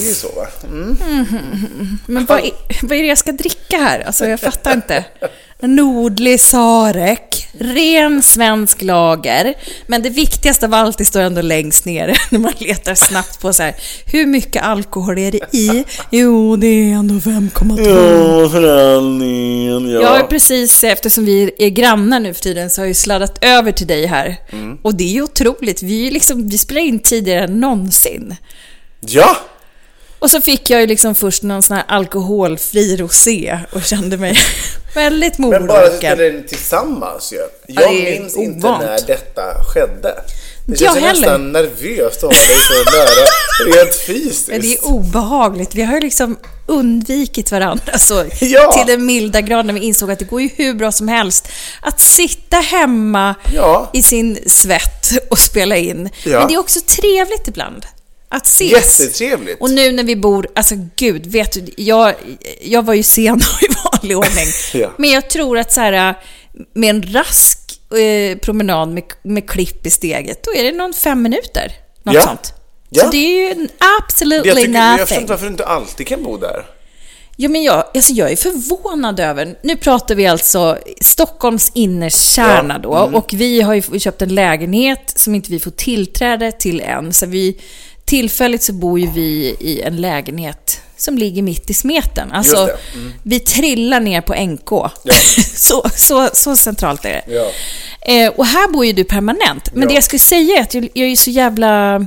Är ju så va? Mm. Men vad är, vad är det jag ska dricka här? Alltså jag fattar inte. Nordlig Sarek, ren svensk lager. Men det viktigaste av allt det står ändå längst ner när man letar snabbt på så här. Hur mycket alkohol är det i? Jo, det är ändå 5,2. Ja, föräldringen, ja. Jag har precis, eftersom vi är grannar nu för tiden, så har jag ju sladdat över till dig här. Och det är ju otroligt. Vi, är liksom, vi spelar in tidigare än någonsin. Ja! Och så fick jag ju liksom först någon sån här alkoholfri rosé och kände mig väldigt Men bara att in tillsammans ju. Ja, Jag är minns inte ovant. när detta skedde. Det Jag känns heller. nästan nervöst att ha dig så nära rent fysiskt. Men det är obehagligt. Vi har ju liksom undvikit varandra så Ja. till den milda grad när vi insåg att det går ju hur bra som helst att sitta hemma Ja. i sin svett och spela in. Ja. Men det är också trevligt ibland. Att ses. Jättetrevligt. Och nu när vi bor, alltså gud, vet du, jag, jag var ju sen i vanlig ordning. Ja. Men jag tror att så här, med en rask eh, promenad med, med klipp i steget, då är det någon fem minuter. Något Ja. sånt. Ja. Så det är ju en absolutely jag, tycker, jag förstår nothing. inte varför du inte alltid kan bo där. Ja, men jag, alltså jag är förvånad över, nu pratar vi alltså Stockholms innerkärna Ja, då, och vi har ju köpt en lägenhet som inte vi får tillträde till än, så vi, tillfälligt så bor ju vi i en lägenhet som ligger mitt i smeten. Alltså. Mm. vi trillar ner på NK. så, så, så centralt är det. Ja. Eh, och här bor ju du permanent. Men Ja. det jag skulle säga är att jag, jag är så jävla...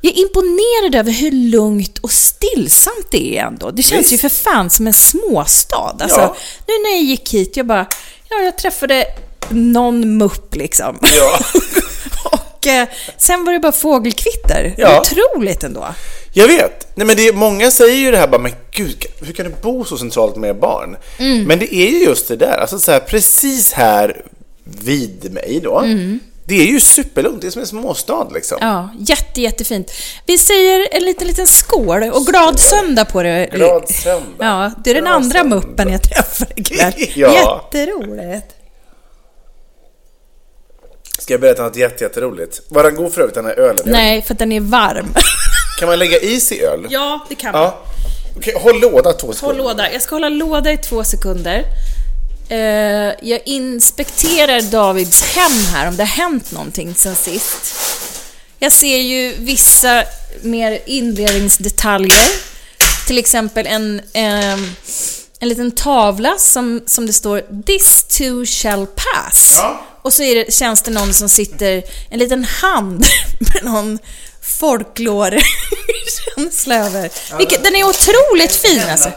Jag är imponerad över hur lugnt och stillsamt det är ändå. Det känns ju för fan som en småstad. Alltså, Ja. Nu när jag gick hit, jag bara... Ja, jag träffade någon mupp liksom. Ja. och eh, sen var det bara fågelkvitter. Ja. Otroligt ändå. Jag vet. Nej, men det är, många säger ju det här bara, men gud, hur kan du bo så centralt med barn? Mm. Men det är ju just det där, alltså så här, precis här vid mig då. Det är ju superlugnt, det är som en småstad liksom. Mm. Ja, jätte, jättefint. Vi säger en liten, liten skål och glad söndag på det. Glad söndag. Ja, det är den Glad andra söndag. muppen jag träffar ikväll. Ja. Jätteroligt. Ska jag berätta något jätte, jätteroligt? Var den god för övrigt den här ölen? Nej, för att den är varm. Kan man lägga is i öl? ja, det kan man. Ja. Okej, håll låda två Håll sekunder. låda. Jag ska hålla låda i två sekunder. Eh, jag inspekterar Davids hem här, om det har hänt någonting sen sist. Jag ser ju vissa mer inredningsdetaljer. Till exempel en, ehm, en liten tavla som, som det står “This too shall pass”. Ja. Och så är det, känns det någon som sitter, en liten hand med någon folklore-känsla över. Vilket, den är otroligt fin alltså.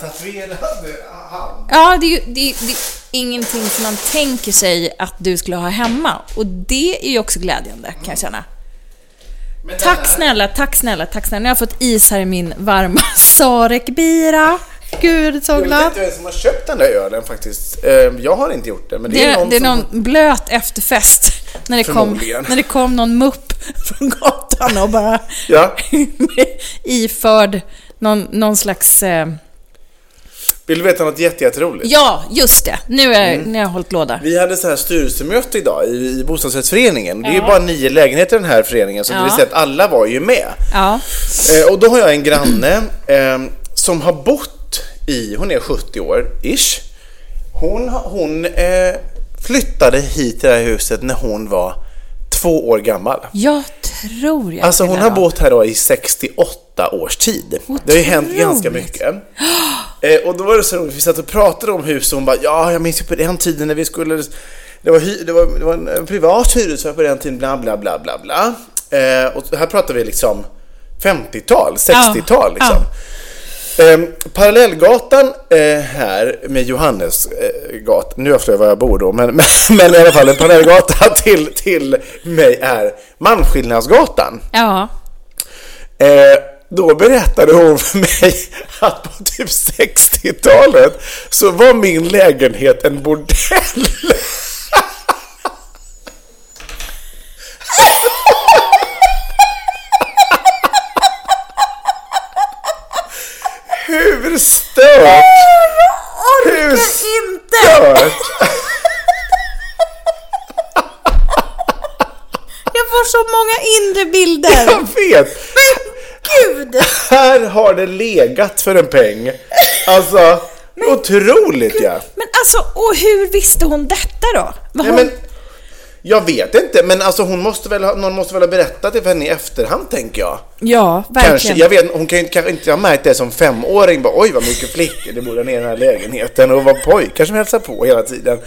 Ja, det är ju det är, det är ingenting som man tänker sig att du skulle ha hemma. Och det är ju också glädjande, kan jag känna. Tack snälla, tack snälla, tack snälla. Nu har jag fått is här i min varma Sarek-bira. Gud, så Jag vet glad. inte vem som har köpt den där ölen faktiskt. Eh, Jag har inte gjort det, men det, Det är någon det är som... någon blöt efterfest när det, kom, när det kom någon mupp från gatan och bara Ja. iförd någon, någon slags... Eh, Vill du veta något jätte, jätteroligt? Ja, just det. Nu är Mm. nu har jag hållit låda. Vi hade så här styrelsemöte idag i, i bostadsrättsföreningen. Det är ju bara nio lägenheter i den här föreningen, så det vill Ja. säga att alla var ju med. Ja. Eh, och då har jag en granne eh, som har bott i, hon är 70 år, ish. Hon, hon eh, flyttade hit till det här huset när hon var två år gammal. Jag tror jag Alltså hon har ha. bott här då i 68 års tid. Det har ju hänt ganska Otroligt. mycket. Eh, och då var det så roligt, vi satt och pratade om hus och hon bara, ja jag minns ju på den tiden när vi skulle, det var, hy, det var, det var en, privat hyresvärd på den tiden, bla bla bla bla bla. Eh, och här pratar vi liksom 50-tal, 60-tal liksom. Eh, parallellgatan eh, här med Johannesgatan, nu avslöjar jag var jag bor då, men, men, men i alla fall en parallellgata till, till mig är Malmskillnadsgatan. Ja. Eh, då berättade hon för mig att på typ 60-talet så var min lägenhet en bordell. Hur stört? Hur stört? Jag får så många inre bilder. Jag vet! Gud! Här har det legat för en peng. Alltså, otroligt ja. Men alltså, och hur visste hon detta då? Var Nej, hon... men, jag vet inte, men alltså hon måste väl ha, någon måste väl ha berättat det för henne i efterhand tänker jag. Ja, Kanske, verkligen. jag vet, hon kan ju kanske inte ha märkt det som femåring, bara oj vad mycket flickor det bor där i den här lägenheten och vad pojkar som hälsar på hela tiden.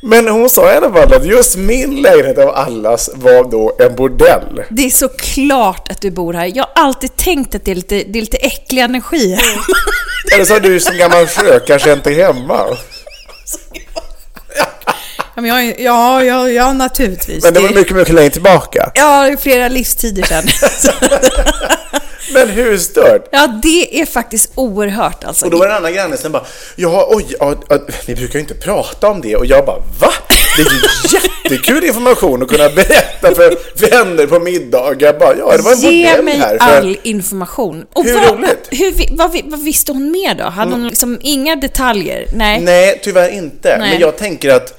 Men hon sa i alla fall att just min lägenhet av allas var då en bordell. Det är så klart att du bor här. Jag har alltid tänkt att det är lite, det är lite äcklig energi här. Eller så har du som gammal frö kanske inte hemma. Ja, men jag, ja, ja, ja, naturligtvis. Men det var mycket, mycket längre tillbaka. Ja, flera livstider sedan. Men hur stört? ja, det är faktiskt oerhört alltså. Och då var det en annan granne som bara, ja, oj, ja, ja, vi brukar ju inte prata om det. Och jag bara, va? Det är ju jättekul information att kunna berätta för vänner på middagar. Bara, ja, det var en Ge mig här. För... all information. Och Hur vad, roligt? Hur, vad, vad visste hon mer då? Hade hon liksom inga detaljer? Nej. Nej, tyvärr inte. Nej. Men jag tänker att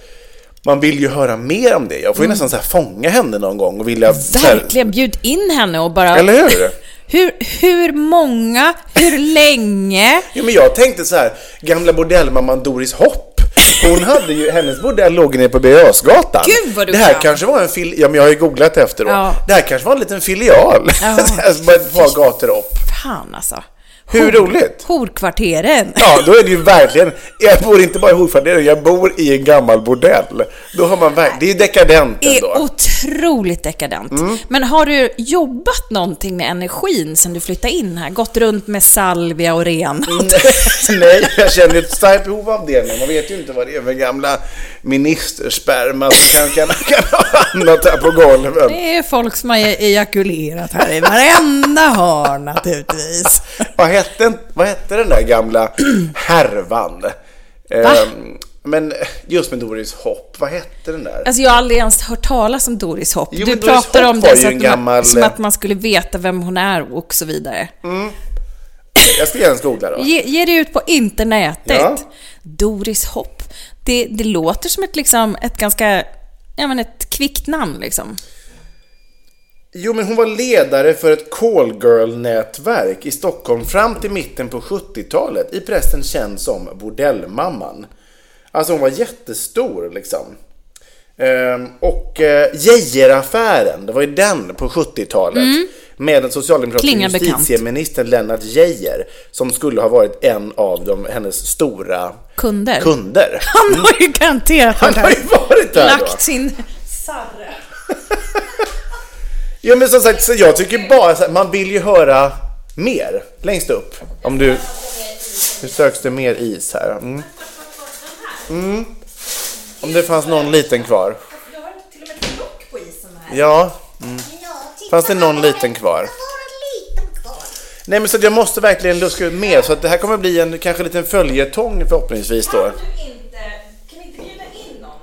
man vill ju höra mer om det. Jag får ju nästan så här fånga henne någon gång och vilja... så här- Verkligen, bjud in henne och bara... Eller hur? Hur, hur många, hur länge? Jo, men jag tänkte så här, gamla bordellmamman Doris Hopp. Hon hade ju, hennes bordell låg nere på Birger. Gud, vad du Det här kan. kanske var en fil, ja men jag har ju googlat efter då. Ja. Det här kanske var en liten filial. Ja. Bara ett par gator upp. Fan alltså. Hur roligt? Horkvarteren. Ja, då är det ju verkligen, jag bor inte bara i Horkvarteren, jag bor i en gammal bordell. Då har man verkligen, det är ju dekadent är ändå. otroligt dekadent. Mm. Men har du jobbat någonting med energin sen du flyttade in här? Gått runt med salvia och ren? Nej, jag känner ett starkt behov av det, men man vet ju inte vad det är för gamla ministersperma som kan, kan, kan ha hamnat här på golven. Det är folk som har ejakulerat här i varenda hörn naturligtvis. Hette, vad hette den där gamla härvan? Va? Ehm, men just med Doris Hopp, vad hette den där? Alltså jag har aldrig ens hört talas om Doris Hopp. Jo, du Doris pratar Hopp om det att gammal- man, som att man skulle veta vem hon är och så vidare. Jag ska gärna googla då. Ge, ge det ut på internetet. Ja. Doris Hopp. Det, det låter som ett, liksom, ett ganska, ja men ett kvickt namn liksom. Jo, men hon var ledare för ett callgirl-nätverk i Stockholm fram till mitten på 70-talet. I pressen känd som Bordellmamman. Alltså hon var jättestor liksom. Ehm, och eh, Geijeraffären, det var ju den på 70-talet. Med den socialdemokratiska bekant. justitieministern Lennart Geijer. Som skulle ha varit en av de, hennes stora Kunder. kunder. Han har ju garanterat Han har ju varit där då. lagt sin sarre. Ja men som sagt, så jag tycker bara så här, man vill ju höra mer längst upp. Om du... Nu söks det mer is här. Mm. Mm. Om det fanns någon liten kvar. Jag har till och med ett lock på isen här. Ja. Mm. Fanns det någon liten kvar? Nej men så jag måste verkligen luska ut mer så att det här kommer bli en kanske liten följetong förhoppningsvis då. Kan du inte, kan vi inte bjuda in någon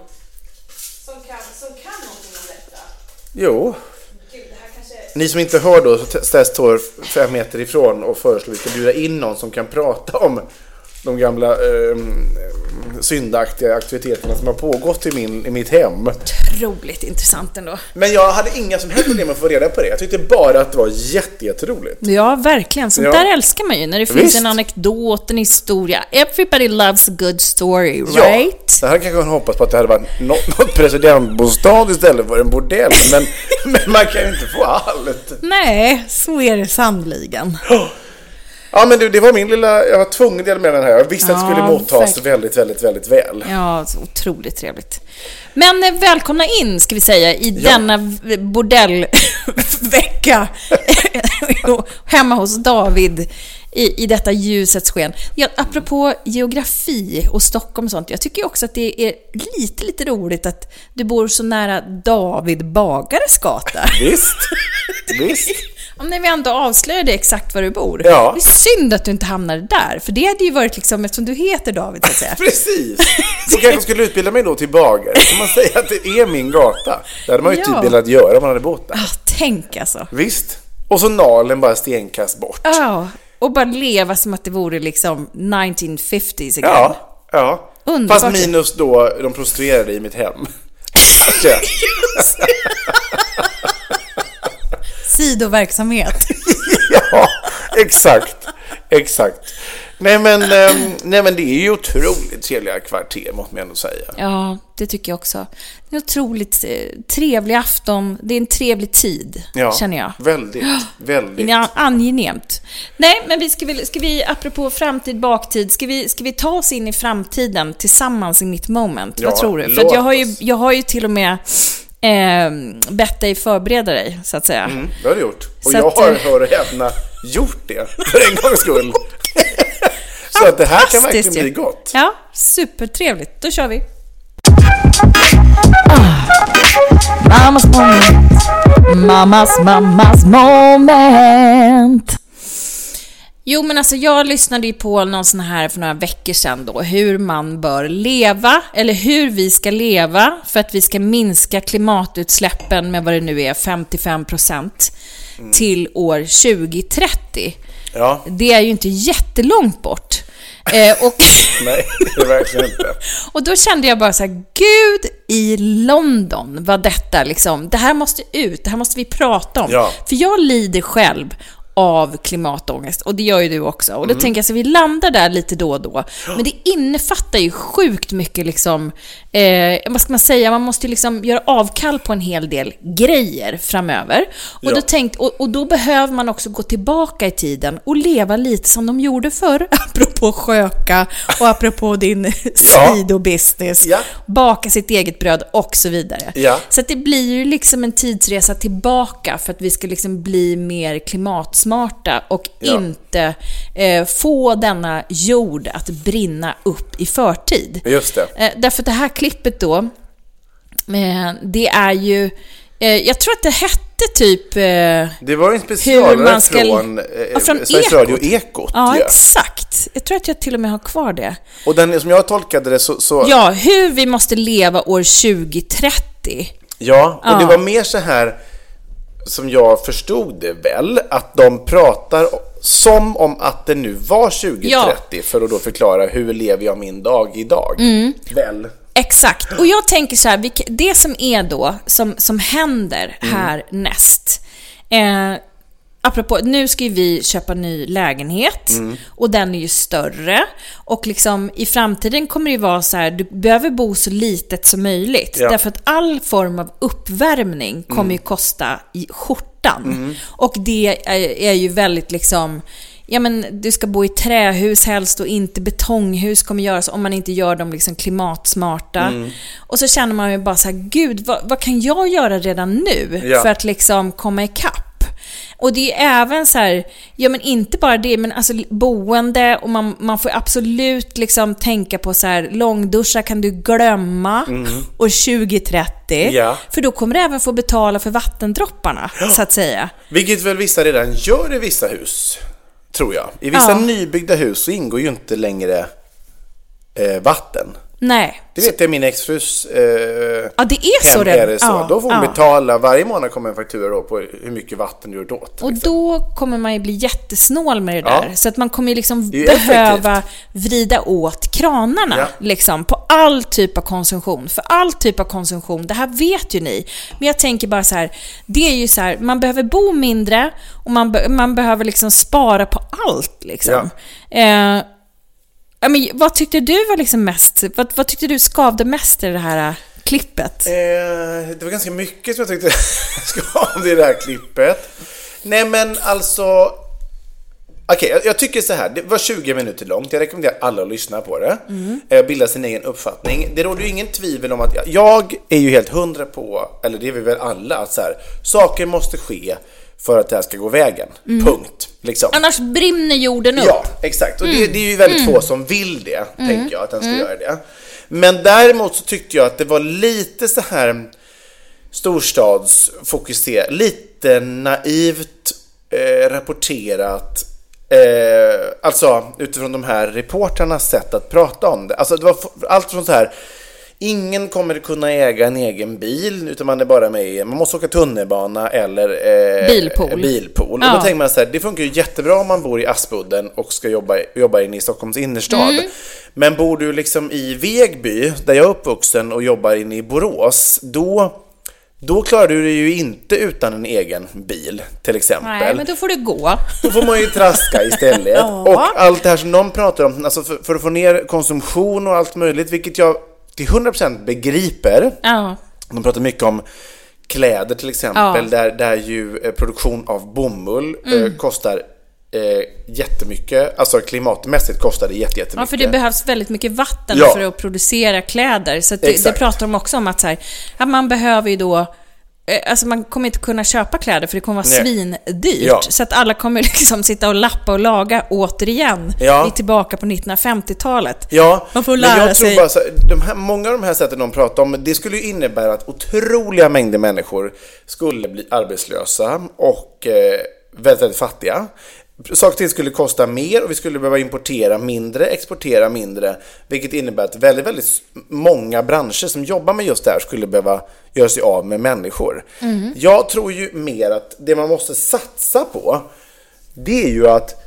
som kan, som kan någonting om detta? Jo. Ni som inte hör då så ställs Tor fem meter ifrån och föreslår att vi ska bjuda in någon som kan prata om de gamla eh, syndaktiga aktiviteterna som har pågått i, min, i mitt hem. Otroligt intressant ändå. Men jag hade inga som helst problem att få reda på det. Jag tyckte bara att det var jätte, jätteroligt. Ja, verkligen. Sånt Ja. där älskar man ju. När det finns Visst. en anekdot, en historia. Everybody loves a good story, Ja, right? det här kanske man hoppas på att det hade varit något, något presidentbostad istället för en bordell. Men, men man kan ju inte få allt. Nej, så är det sannoliken. Ja, men du, det var min lilla... Jag var tvungen att dela med mig den här. Jag visste att det skulle Ja, mottas verkligen. väldigt, väldigt, väldigt väl. Ja, så otroligt trevligt. Men eh, välkomna in, ska vi säga, i denna v- bordellvecka hemma hos David i, i detta ljusets sken. Ja, apropå geografi och Stockholm och sånt, jag tycker också att det är lite, lite roligt att du bor så nära David Bagares gata. Visst, visst. Om när vi ändå avslöjade exakt var du bor. Ja. Det är synd att du inte hamnade där, för det hade ju varit liksom, eftersom du heter David så att säga. Precis. Och kanske skulle utbilda mig då till bagare. Kan man säga att det är min gata? Det hade man ju Ja. typ velat göra om man hade bott där. Ah, tänk alltså. Visst. Och så Nalen bara stenkast bort. Ja, och bara leva som att det vore liksom 1950s again. Ja, ja. Underbart. Fast minus då de prostituerade i mitt hem. Kanske. Sidoverksamhet. Ja, exakt. Exakt. Nej men, ehm, nej men det är ju otroligt trevliga kvarter måste man ändå säga. Ja, det tycker jag också. Det är en otroligt eh, trevlig afton. Det är en trevlig tid, Ja, känner jag. Väldigt, väldigt. angenämt. Nej, men vi ska, väl, ska vi, apropå framtid, baktid, ska vi, ska vi ta oss in i framtiden tillsammans i mitt moment? Ja, Vad tror du? För jag, har ju, jag har ju till och med eh, bett dig förbereda dig, så att säga. Mm, det har du gjort. Och Så jag att, har, eh, hör och häpna, gjort det för en gångs skull. Så att det här kan verkligen bli gott. Ja, supertrevligt. Då kör vi. Mammas moment. Mammas, mammas moment. Jo, men alltså jag lyssnade ju på någon sån här för några veckor sedan då, hur man bör leva, eller hur vi ska leva för att vi ska minska klimatutsläppen med vad det nu är, 55% till år 2030. Ja, Det är ju inte jättelångt bort. Eh, och, nej, det är verkligen inte. och då kände jag bara så här, gud i London vad detta liksom, det här måste ut, det här måste vi prata om. Ja. För jag lider själv av klimatångest och det gör ju du också. Och då Mm. tänker jag så vi landar där lite då och då. Men det innefattar ju sjukt mycket liksom, eh, vad ska man säga, man måste ju liksom göra avkall på en hel del grejer framöver. Och, Ja. då tänkt, och, och då behöver man också gå tillbaka i tiden och leva lite som de gjorde förr. Apropå sköka och apropå din Ja. sidobusiness. Ja. Baka sitt eget bröd och så vidare. Ja. Så det blir ju liksom en tidsresa tillbaka för att vi ska liksom bli mer klimatsmarta och Ja. inte eh, få denna jord att brinna upp i förtid. Just det. Eh, därför att det här klippet då, eh, det är ju, eh, jag tror att det hette typ... Eh, Det var en specialare ska- från, eh, Ja, från Sveriges Ekot. Radio Ekot. ja, ja. exakt. Jag tror att jag till och med har kvar det. Och den, som jag tolkade det så... så Ja, hur vi måste leva år 2030. Ja, och Ja. det var mer så här som jag förstod det väl, att de pratar som om att det nu var 2030 för att då förklara hur lever jag min dag idag. Mm. Väl? Exakt. Och jag tänker så här, det som är då, som, som händer Mm. här näst. Eh, apropå, nu ska ju vi köpa ny lägenhet Mm. och den är ju större. Och liksom i framtiden kommer det ju vara så här, du behöver bo så litet som möjligt. Ja. Därför att all form av uppvärmning kommer ju kosta i skjortan. Och det är, är ju väldigt liksom Ja men du ska bo i trähus helst och inte betonghus kommer göras om man inte gör dem liksom klimatsmarta. Och så känner man ju bara så här, gud vad, vad kan jag göra redan nu Ja. för att liksom komma ikapp? Och det är även så här, ja men inte bara det, men alltså boende och man, man får absolut liksom tänka på så här, långduschar kan du glömma år 2030. Ja. För då kommer du även få betala för vattendropparna, så att säga. Vilket väl vissa redan gör i vissa hus, tror jag. I vissa Ja. nybyggda hus så ingår ju inte längre eh, vatten. Nej. Det vet jag min exfrus eh, Ja, det är så redan. är det så. Ja, då får hon ja. betala, varje månad kommer en faktura då på hur mycket vatten du gjort åt. Och då kommer man ju bli jättesnål med det Ja. där. Så att man kommer ju liksom Det ju behöva vrida åt kranarna Ja. liksom, på all typ av konsumtion. För all typ av konsumtion, det här vet ju ni. Men jag tänker bara så här, det är ju så här, man behöver bo mindre och man, be- man behöver liksom spara på allt liksom. Eh, ja, men vad tyckte du var liksom mest, vad, vad tyckte du skavde mest i det här äh, klippet? Eh, det var ganska mycket som jag tyckte skavde i det här klippet. Nej men alltså... Okej, jag, jag tycker så här. Det var 20 minuter långt. Jag rekommenderar alla att lyssna på det. Eh, bilda sin egen uppfattning. Det råder ju ingen tvivel om att jag, jag är ju helt hundra på, eller det är vi väl alla, att så här, saker måste ske för att det här ska gå vägen. Punkt. Liksom. Annars brinner jorden upp. Ja, exakt. Och det, det är ju väldigt få som vill det, tänker jag, att den ska göra det. Men däremot så tyckte jag att det var lite så här storstadsfokuserat, lite naivt eh, rapporterat. Eh, alltså utifrån de här reportrarnas sätt att prata om det. Alltså det var allt från så här Ingen kommer kunna äga en egen bil, utan man är bara med i, man måste åka tunnelbana eller eh, Bilpool. bilpool. Ja. Och då tänker man så här, det funkar ju jättebra om man bor i Aspudden och ska jobba, jobba inne i Stockholms innerstad. Mm. Men bor du liksom i Vegby, där jag är uppvuxen och jobbar inne i Borås, då, då klarar du det ju inte utan en egen bil, till exempel. Nej, men då får du gå. Då får man ju traska istället. Ja. Och allt det här som de pratar om, alltså för, för att få ner konsumtion och allt möjligt, vilket jag till 100% begriper. Ja. De pratar mycket om kläder till exempel, Ja. Mm. där, där ju eh, produktion av bomull eh, kostar eh, jättemycket. Alltså klimatmässigt kostar det jätte, jättemycket. Ja, för det behövs väldigt mycket vatten Ja. för att producera kläder. Så det, det pratar de också om att, så här, att man behöver ju då eh, Alltså man kommer inte kunna köpa kläder för det kommer vara Nej. svindyrt. Ja. Så att alla kommer liksom sitta och lappa och laga återigen. Ja. Vi är tillbaka på 1950-talet. Ja, Man får men lära jag tror sig. bara så, de här, många av de här sätten de pratar om, det skulle ju innebära att otroliga mängder människor skulle bli arbetslösa och eh, väldigt, väldigt fattiga. Saker och ting skulle kosta mer och vi skulle behöva importera mindre, exportera mindre, vilket innebär att väldigt, väldigt många branscher som jobbar med just det här skulle behöva göra sig av med människor. Jag tror ju mer att det man måste satsa på, det är ju att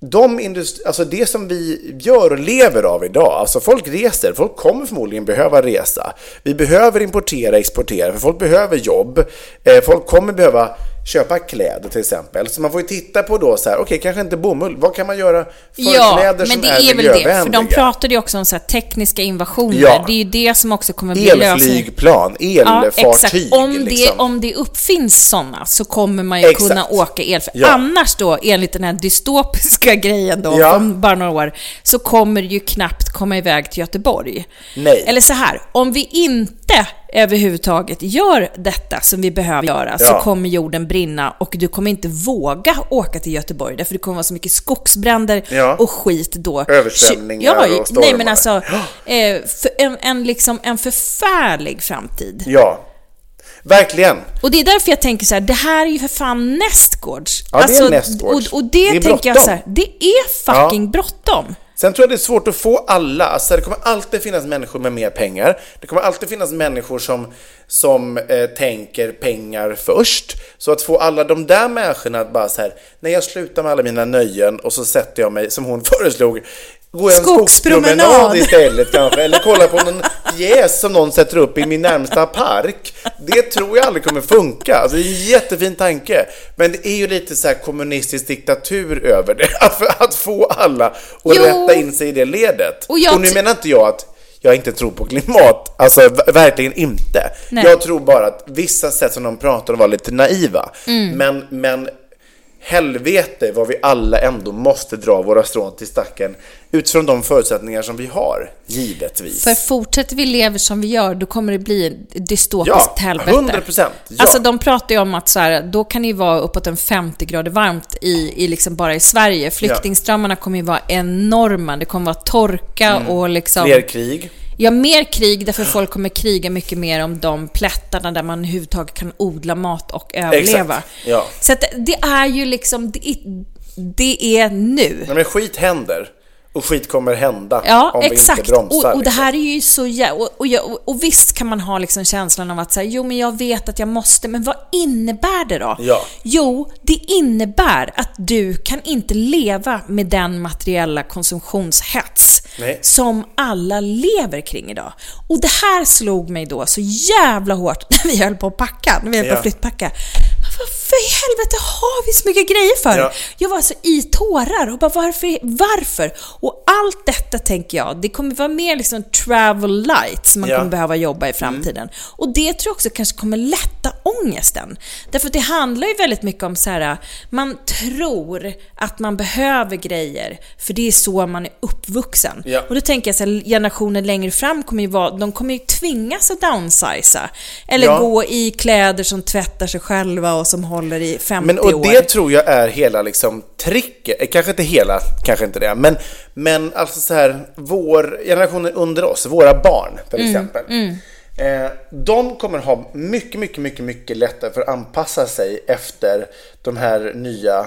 de industri- alltså det som vi gör och lever av idag, alltså folk reser, folk kommer förmodligen behöva resa. Vi behöver importera, exportera, för folk behöver jobb. Eh, folk kommer behöva köpa kläder till exempel. Så man får ju titta på då så här, okej, kanske inte bomull, vad kan man göra för Ja, kläder men som det är, är, väl det. För de miljövänliga? pratade ju också om så här tekniska innovationer. Ja. Det är ju det som också kommer bli lösningen. Elflygplan, Ja, exakt. elfartyg. Om det, liksom. om det uppfinns sådana så kommer man ju Exakt. kunna åka elflyg. Ja. Annars då, enligt den här dystopiska grejen då, Ja. om bara några år, så kommer det ju knappt komma iväg till Göteborg. Nej. Eller så här, om vi inte överhuvudtaget gör detta som vi behöver göra så Ja. kommer jorden brinna och du kommer inte våga åka till Göteborg därför det kommer vara så mycket skogsbränder Ja. och skit då. Översvämningar ja, och Nej stormar. men alltså, eh, en, en, liksom, en förfärlig framtid. Ja, verkligen. Och det är därför jag tänker så här, det här är ju för fan nästgårds. Ja, det är nästgårds. Och, och det, Det tänker jag så här, det är fucking bråttom. Sen tror jag det är svårt att få alla, alltså det kommer alltid finnas människor med mer pengar. Det kommer alltid finnas människor som, som eh, tänker pengar först. Så att få alla de där människorna att bara så här, när jag slutar med alla mina nöjen och så sätter jag mig, som hon föreslog, jag en Skogspromenad. skogspromenad istället kanske, eller kollar på någon pjäs som någon sätter upp i min närmsta park. Det tror jag aldrig kommer funka. Alltså, det är en jättefin tanke. Men det är ju lite så här kommunistisk diktatur över det. Att, att få alla att Jo. rätta in sig i det ledet. Och jag nu menar inte jag att jag inte tror på klimat. Alltså verkligen inte. Nej. Jag tror bara att vissa sätt som de pratar om var lite naiva. Mm. Men, men helvete vad vi alla ändå måste dra våra strån till stacken utifrån de förutsättningar som vi har, givetvis. För fortsätter vi leva som vi gör, då kommer det bli dystopiskt Ja, helvete. 100%, ja. Alltså de pratar ju om att så här, då kan det ju vara uppåt en 50 grader varmt i, i liksom bara i Sverige. Flyktingströmmarna kommer ju vara enorma. Det kommer vara torka och liksom... Mm. Fler krig. Ja, mer krig därför folk kommer kriga mycket mer om de plättarna där man överhuvudtaget kan odla mat och överleva. Exakt, ja. Så att det är ju liksom, det är, det är nu. Nej, men skit händer. Och skit kommer hända Ja, om exakt. vi inte bromsar. och, och det liksom. här är ju så jä- och, och, och, och visst kan man ha liksom känslan av att säga, jo men jag vet att jag måste, men vad innebär det då? Ja. Jo, det innebär att du kan inte leva med den materiella konsumtionshets Nej. som alla lever kring idag. Och det här slog mig då så jävla hårt när vi höll på att packa, när vi höll på att flyttpacka. Men Varför i helvete har vi så mycket grejer för? Ja. Jag var så i tårar och bara varför? Varför? Och allt detta tänker jag, det kommer vara mer liksom travel light som man Ja. kommer behöva jobba i framtiden. Och det tror jag också kanske kommer lätta ångesten. Därför att det handlar ju väldigt mycket om så här, man tror att man behöver grejer för det är så man är uppvuxen. Ja. Och då tänker jag så här, generationen längre fram kommer ju vara, de kommer ju tvingas att downsiza. Eller gå i kläder som tvättar sig själva och som håller i 50 Men år. och det tror jag är hela liksom tricket, eh, kanske inte hela, kanske inte det, men, men alltså så här, vår generationen under oss, våra barn till Mm, exempel. Eh, de kommer ha mycket, mycket, mycket, mycket lättare för att anpassa sig efter de här nya,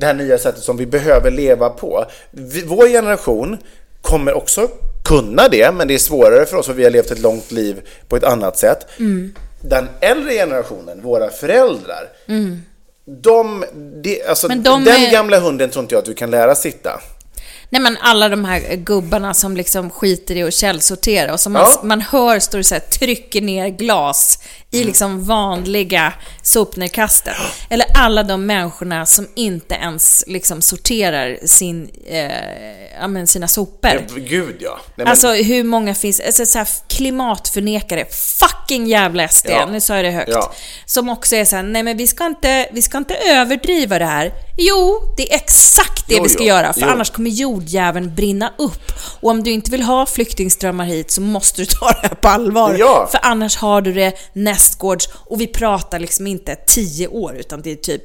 det här nya sättet som vi behöver leva på. Vi, vår generation kommer också kunna det, men det är svårare för oss för vi har levt ett långt liv på ett annat sätt. Den äldre generationen, våra föräldrar, de, de, alltså, de den är- gamla hunden tror inte jag att du kan lära sitta. Nej men alla de här gubbarna som liksom skiter i att källsortera och som Ja. man, man hör står och så här, trycker ner glas i liksom vanliga sopnedkastet. Eller alla de människorna som inte ens liksom sorterar sin, eh, ja, men sina sopor. Gud ja. Nej, men, Alltså hur många finns alltså, så här, klimatförnekare, fucking jävla SD, Ja. nu sa jag det högt. Ja. Som också är såhär, nej men vi ska, inte, vi ska inte överdriva det här. Jo, det är exakt det Jo, vi ska jo. göra, för Jo. annars kommer jordjäveln brinna upp. Och om du inte vill ha flyktingströmmar hit så måste du ta det här på allvar. Ja. För annars har du det nästgårds, och vi pratar liksom inte tio år, utan det är typ,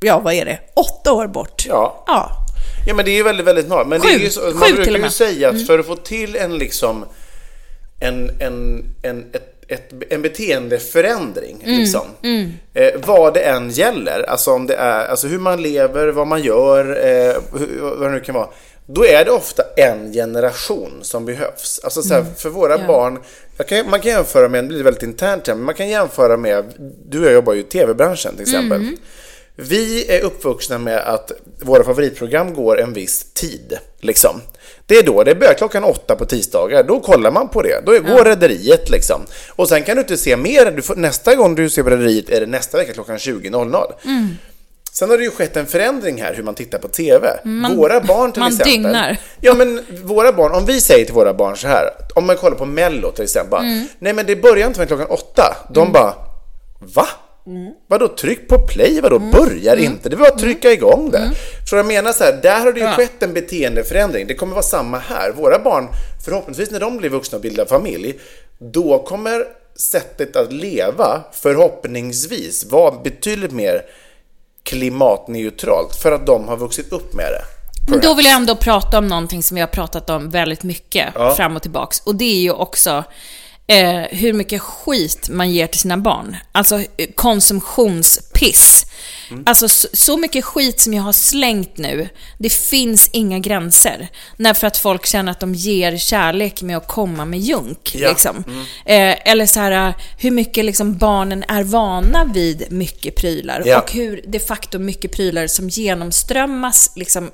ja vad är det, åtta år bort. Ja. ja. Ja men det är ju väldigt, väldigt normalt. Men det är Sju. ju så, Sju man brukar ju säga Mm. att för att få till en liksom en, en, en, ett, ett, en beteendeförändring, Mm. liksom. Eh, vad det än gäller, alltså om det är, alltså hur man lever, vad man gör, eh, hur, vad det nu kan vara. Då är det ofta en generation som behövs. Alltså så här, för våra Mm. Ja. barn, kan, man kan jämföra med, det blir väldigt internt men man kan jämföra med, du och jag jobbar ju i tv-branschen till exempel. Mm. Vi är uppvuxna med att våra favoritprogram går en viss tid. Liksom. Det är då, det börjar klockan åtta på tisdagar, då kollar man på det. Då går Rederiet liksom. Och sen kan du inte se mer, får, nästa gång du ser på Rederiet är det nästa vecka klockan 20.00. Mm. Sen har det ju skett en förändring här hur man tittar på TV. våra barn till man exempel. dygnar. Ja men våra barn, om vi säger till våra barn så här, om man kollar på Mello till exempel. bara, Mm. Nej men det börjar inte förrän klockan åtta. De bara, va? Mm. Vadå tryck på play? Vadå börjar inte? Det var att trycka igång det. Så jag menar så här, där har det ju skett en beteendeförändring. Det kommer vara samma här. Våra barn, förhoppningsvis när de blir vuxna och bildar familj, då kommer sättet att leva förhoppningsvis vara betydligt mer klimatneutralt för att de har vuxit upp med det. Men då vill jag ändå prata om någonting som vi har pratat om väldigt mycket Ja. fram och tillbaks. Och det är ju också eh, hur mycket skit man ger till sina barn. Alltså eh, konsumtionspiss. Mm. Alltså så, så mycket skit som jag har slängt nu, det finns inga gränser. När för att folk känner att de ger kärlek med att komma med junk. Ja. Liksom. Eh, eller så här, hur mycket liksom barnen är vana vid mycket prylar. Ja. Och hur de facto mycket prylar som genomströmmas, liksom,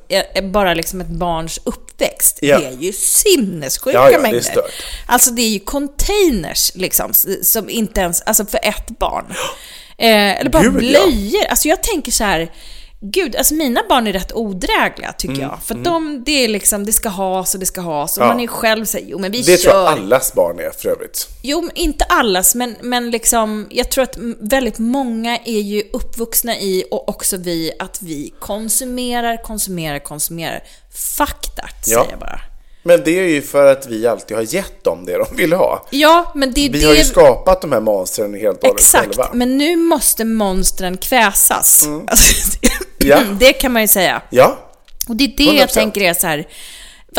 bara liksom ett barns uppväxt. Ja. Det är ju sinnessjuka Ja, ja, det är mängder. stört. Alltså det är ju containers liksom, som inte ens, alltså för ett barn. Eh, eller bara Gud, ja. blöjor. Alltså jag tänker så här. Gud, alltså mina barn är rätt odrägliga tycker Mm, jag. För att de, det är liksom, det ska has och det ska has. Och Ja. man är själv säger jo men vi Det kör. tror jag allas barn är för övrigt. Jo, inte allas, men, men liksom, jag tror att väldigt många är ju uppvuxna i, och också vi, att vi konsumerar, konsumerar, konsumerar. Fuck that, Ja. säger jag bara. Men det är ju för att vi alltid har gett dem det de vill ha. Ja, men det är Vi det... har ju skapat de här monstren helt och Exakt, själva. men nu måste monstren kväsas. Alltså, Ja. Det kan man ju säga. Ja, Och det är det jag 100%. tänker är så här.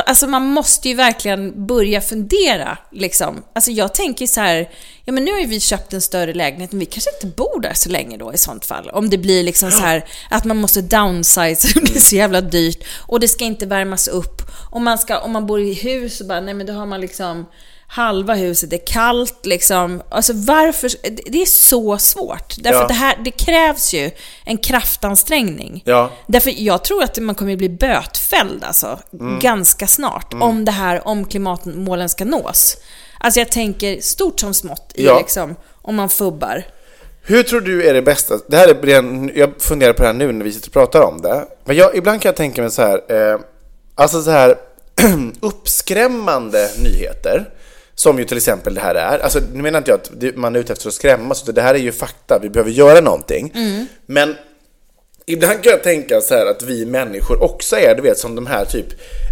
Alltså man måste ju verkligen börja fundera liksom. Alltså jag tänker så här, ja men nu har ju vi köpt en större lägenhet, men vi kanske inte bor där så länge då i sånt fall. Om det blir liksom så här att man måste downsize, det blir så jävla dyrt och det ska inte värmas upp. Om man, ska, om man bor i hus så bara, nej men då har man liksom halva huset är kallt liksom. Alltså varför? Det är så svårt. Därför Ja. att det här, det krävs ju en kraftansträngning. Ja. Därför jag tror att man kommer bli bötfälld alltså, Mm. ganska snart. Om det här, om klimatmålen ska nås. Alltså jag tänker stort som smått i Ja. liksom, om man fubbar. Hur tror du är det bästa? Det här är jag funderar på det här nu när vi sitter och pratar om det. Men jag, ibland kan jag tänka mig så här, eh, alltså så här uppskrämmande nyheter. Som ju till exempel det här är. Alltså nu menar inte jag att man är ute efter att skrämmas, utan det här är ju fakta, vi behöver göra någonting. Men ibland kan jag tänka så här att vi människor också är, du vet, som de här typ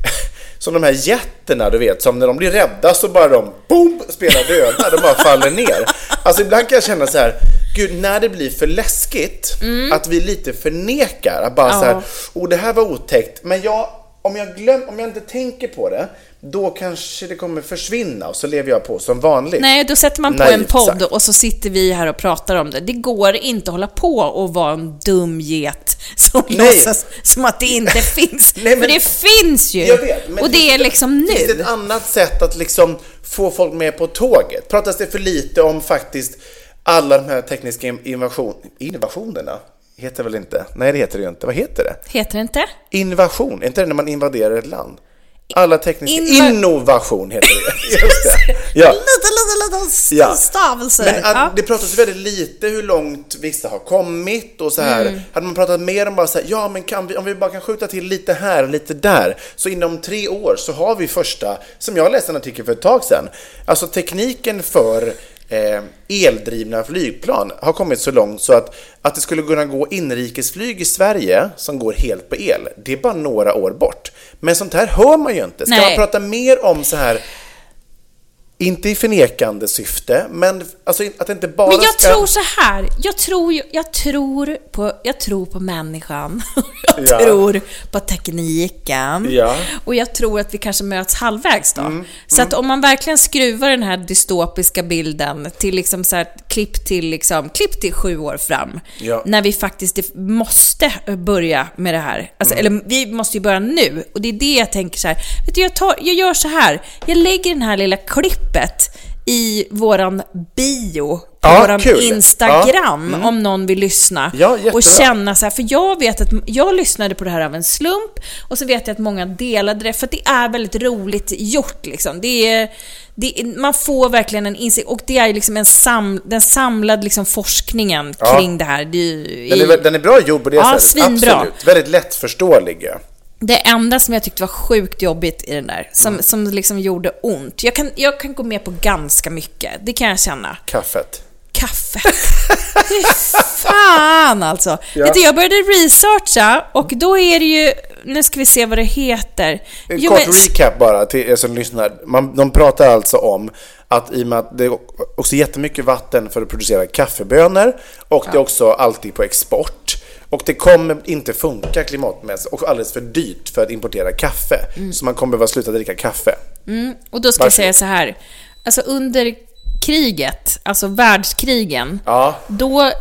som de här jätterna, du vet, som när de blir rädda så bara de boom, spelar döda, de bara faller ner. Alltså ibland kan jag känna så här, gud, när det blir för läskigt, att vi lite förnekar, att bara så här, oh det här var otäckt, men jag, om jag glöm, om jag inte tänker på det, då kanske det kommer försvinna och så lever jag på som vanligt. Nej, då sätter man på Nej, en podd exakt. och så sitter vi här och pratar om det. Det går inte att hålla på och vara en dum get som Nej. låtsas som att det inte finns. Nej, men- För det finns ju! Jag vet, men och det är liksom Finns det nu. ett annat sätt att liksom få folk med på tåget? Pratas det för lite om faktiskt alla de här tekniska innovation, innovationerna? Heter väl inte? Nej, det heter det ju inte. Vad heter det? Heter det inte? Invasion, är inte det när man invaderar ett land? Alla tekniska... Inva- Innovation heter det. Just det. Ja. Lite, lite, lite stavelser. Men att, ja. det pratas väldigt lite hur långt vissa har kommit och så här. Mm. Hade man pratat mer om bara så här, ja men kan vi, om vi bara kan skjuta till lite här och lite där, så inom tre år så har vi första, som jag läste en artikel för ett tag sedan, alltså tekniken för eh, eldrivna flygplan har kommit så långt så att, att det skulle kunna gå inrikesflyg i Sverige som går helt på el, det är bara några år bort. Men sånt här hör man ju inte. Ska Nej. man prata mer om så här inte i förnekande syfte, men alltså att det inte bara Men jag ska... tror så här. Jag tror, jag tror, på, jag tror på människan. Jag Ja. tror på tekniken. Ja. Mm, Och jag tror att vi kanske möts halvvägs då. så att om man verkligen skruvar den här dystopiska bilden till liksom så här, klipp till liksom, klipp till sju år fram. Ja. När vi faktiskt måste börja med det här. Alltså, Mm. Eller vi måste ju börja nu. Och det är det jag tänker så här. Vet du, jag, tar, jag gör så här. Jag lägger den här lilla klippet i våran bio på Ja, våran kul. Instagram om någon vill lyssna. Ja, och känna så här, för jag vet att jag lyssnade på det här av en slump och så vet jag att många delade det för att det är väldigt roligt gjort liksom. Det är, det är, man får verkligen en insikt och det är liksom en sam, den samlade liksom forskningen Ja. kring det här. Det är, ju Den i- är, väl- den är bra gjord på det Ja, sättet. svinbra. Absolut. Väldigt lättförståelig. Ja. Det enda som jag tyckte var sjukt jobbigt i den där, som, som liksom gjorde ont. Jag kan, jag kan gå med på ganska mycket, det kan jag känna. Kaffet. Kaffe. Fy fan alltså. Ja. Vet du, jag började researcha och då är det ju, nu ska vi se vad det heter. En Jo, kort men- recap bara till er som lyssnar. Man, de pratar alltså om att i och med att det är också jättemycket vatten för att producera kaffebönor och det är också alltid på export. Och det kommer inte funka klimatmässigt och alldeles för dyrt för att importera kaffe. Mm. Så man kommer behöva sluta dricka kaffe. Och då ska jag Varsågod. säga så här. Alltså under kriget, alltså världskrigen, Ja. då eh,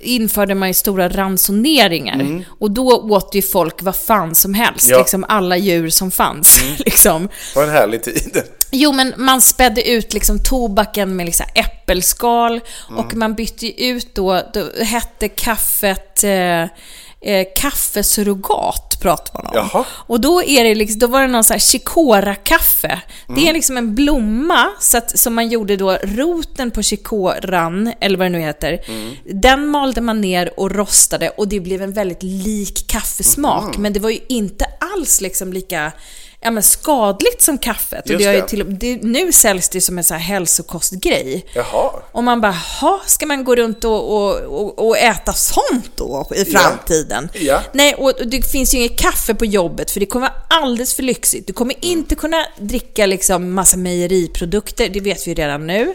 införde man ju stora ransoneringar. Och då åt ju folk vad fan som helst, Ja. liksom alla djur som fanns. liksom. Det var en härlig tid. Jo, men man spädde ut liksom tobaken med liksom äppelskal och man bytte ut då, då hette kaffet eh, eh, kaffesurrogat pratar man om. Jaha. Och då, är det liksom, då var det någon sån här chikora-kaffe. Det är liksom en blomma så att, som man gjorde då, roten på chikoran, eller vad det nu heter, den malde man ner och rostade och det blev en väldigt lik kaffesmak. Men det var ju inte alls liksom lika ja, men skadligt som kaffet. Och det det. till, det, nu säljs det som en sån här hälsokostgrej. Jaha. Och man bara, "Ha, ska man gå runt och, och, och, och äta sånt då i framtiden? Ja. Nej, och och det finns ju inget kaffe på jobbet för det kommer vara alldeles för lyxigt. Du kommer inte kunna dricka liksom massa mejeriprodukter, det vet vi ju redan nu.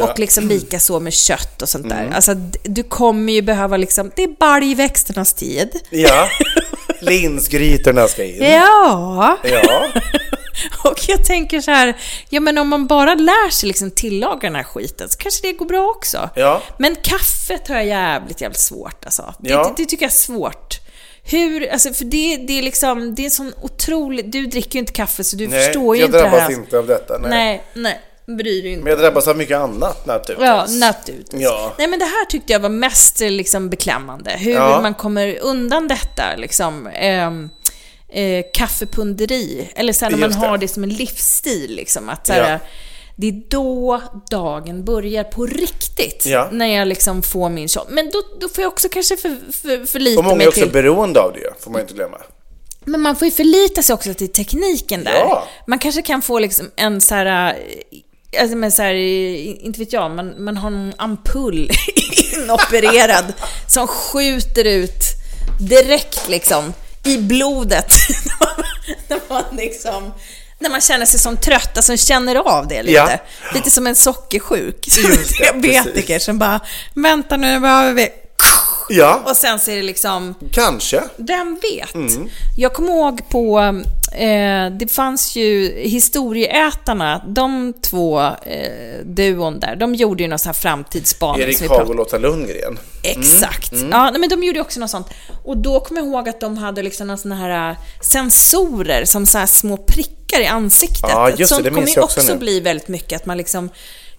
Och liksom lika så med kött och sånt där. Alltså, d- du kommer ju behöva liksom, det är baljväxternas tid. Ja. Linsgrytorna ska in. Ja. Ja. Och jag tänker så här, ja men om man bara lär sig liksom tillaga den här skiten så kanske det går bra också. Ja. Men kaffet har jag jävligt, jävligt svårt alltså. Det, Ja. det, det tycker jag är svårt. Hur, alltså för det, det är liksom, det är en sån otrolig, du dricker ju inte kaffe så du Nej, förstår ju jag inte det här. drabbas alltså. inte av detta. Nej. Nej, nej, bryr dig inte. Men jag drabbas av mycket annat naturligtvis. Ja, naturligtvis. Ja. Nej men det här tyckte jag var mest eh, liksom beklämmande. Hur Ja. man kommer undan detta liksom. Ehm, eh, kaffepunderi. Eller så här, när man har det som en livsstil liksom. Att så här, Ja. Det är då dagen börjar på riktigt. Ja. När jag liksom får min shot. Men då, då får jag också kanske för, för, förlita Och många mig är också till... beroende av det, får man inte glömma. Men man får ju förlita sig också till tekniken där. Ja. Man kanske kan få liksom en så här... Alltså men så här, inte vet jag, man, man har en ampull inopererad som skjuter ut direkt liksom i blodet. när man liksom... När man känner sig som trött, alltså känner av det lite. Ja. Lite som en sockersjuk. Det, diabetiker precis. som bara, vänta nu behöver vi... Ja, Och sen så är det liksom... kanske. Vem vet? Mm. Jag kommer ihåg på, eh, det fanns ju Historieätarna, de två eh, duon där, de gjorde ju någon sån här framtidsspaning. Erik Haag och Lotta Lundgren. Exakt. Mm. Ja, nej, men de gjorde ju också något sånt. Och då kommer jag ihåg att de hade liksom såna här äh, sensorer som så små prickar i ansiktet. Ja, just det, Sånt det kommer ju också också nu. bli väldigt mycket att man liksom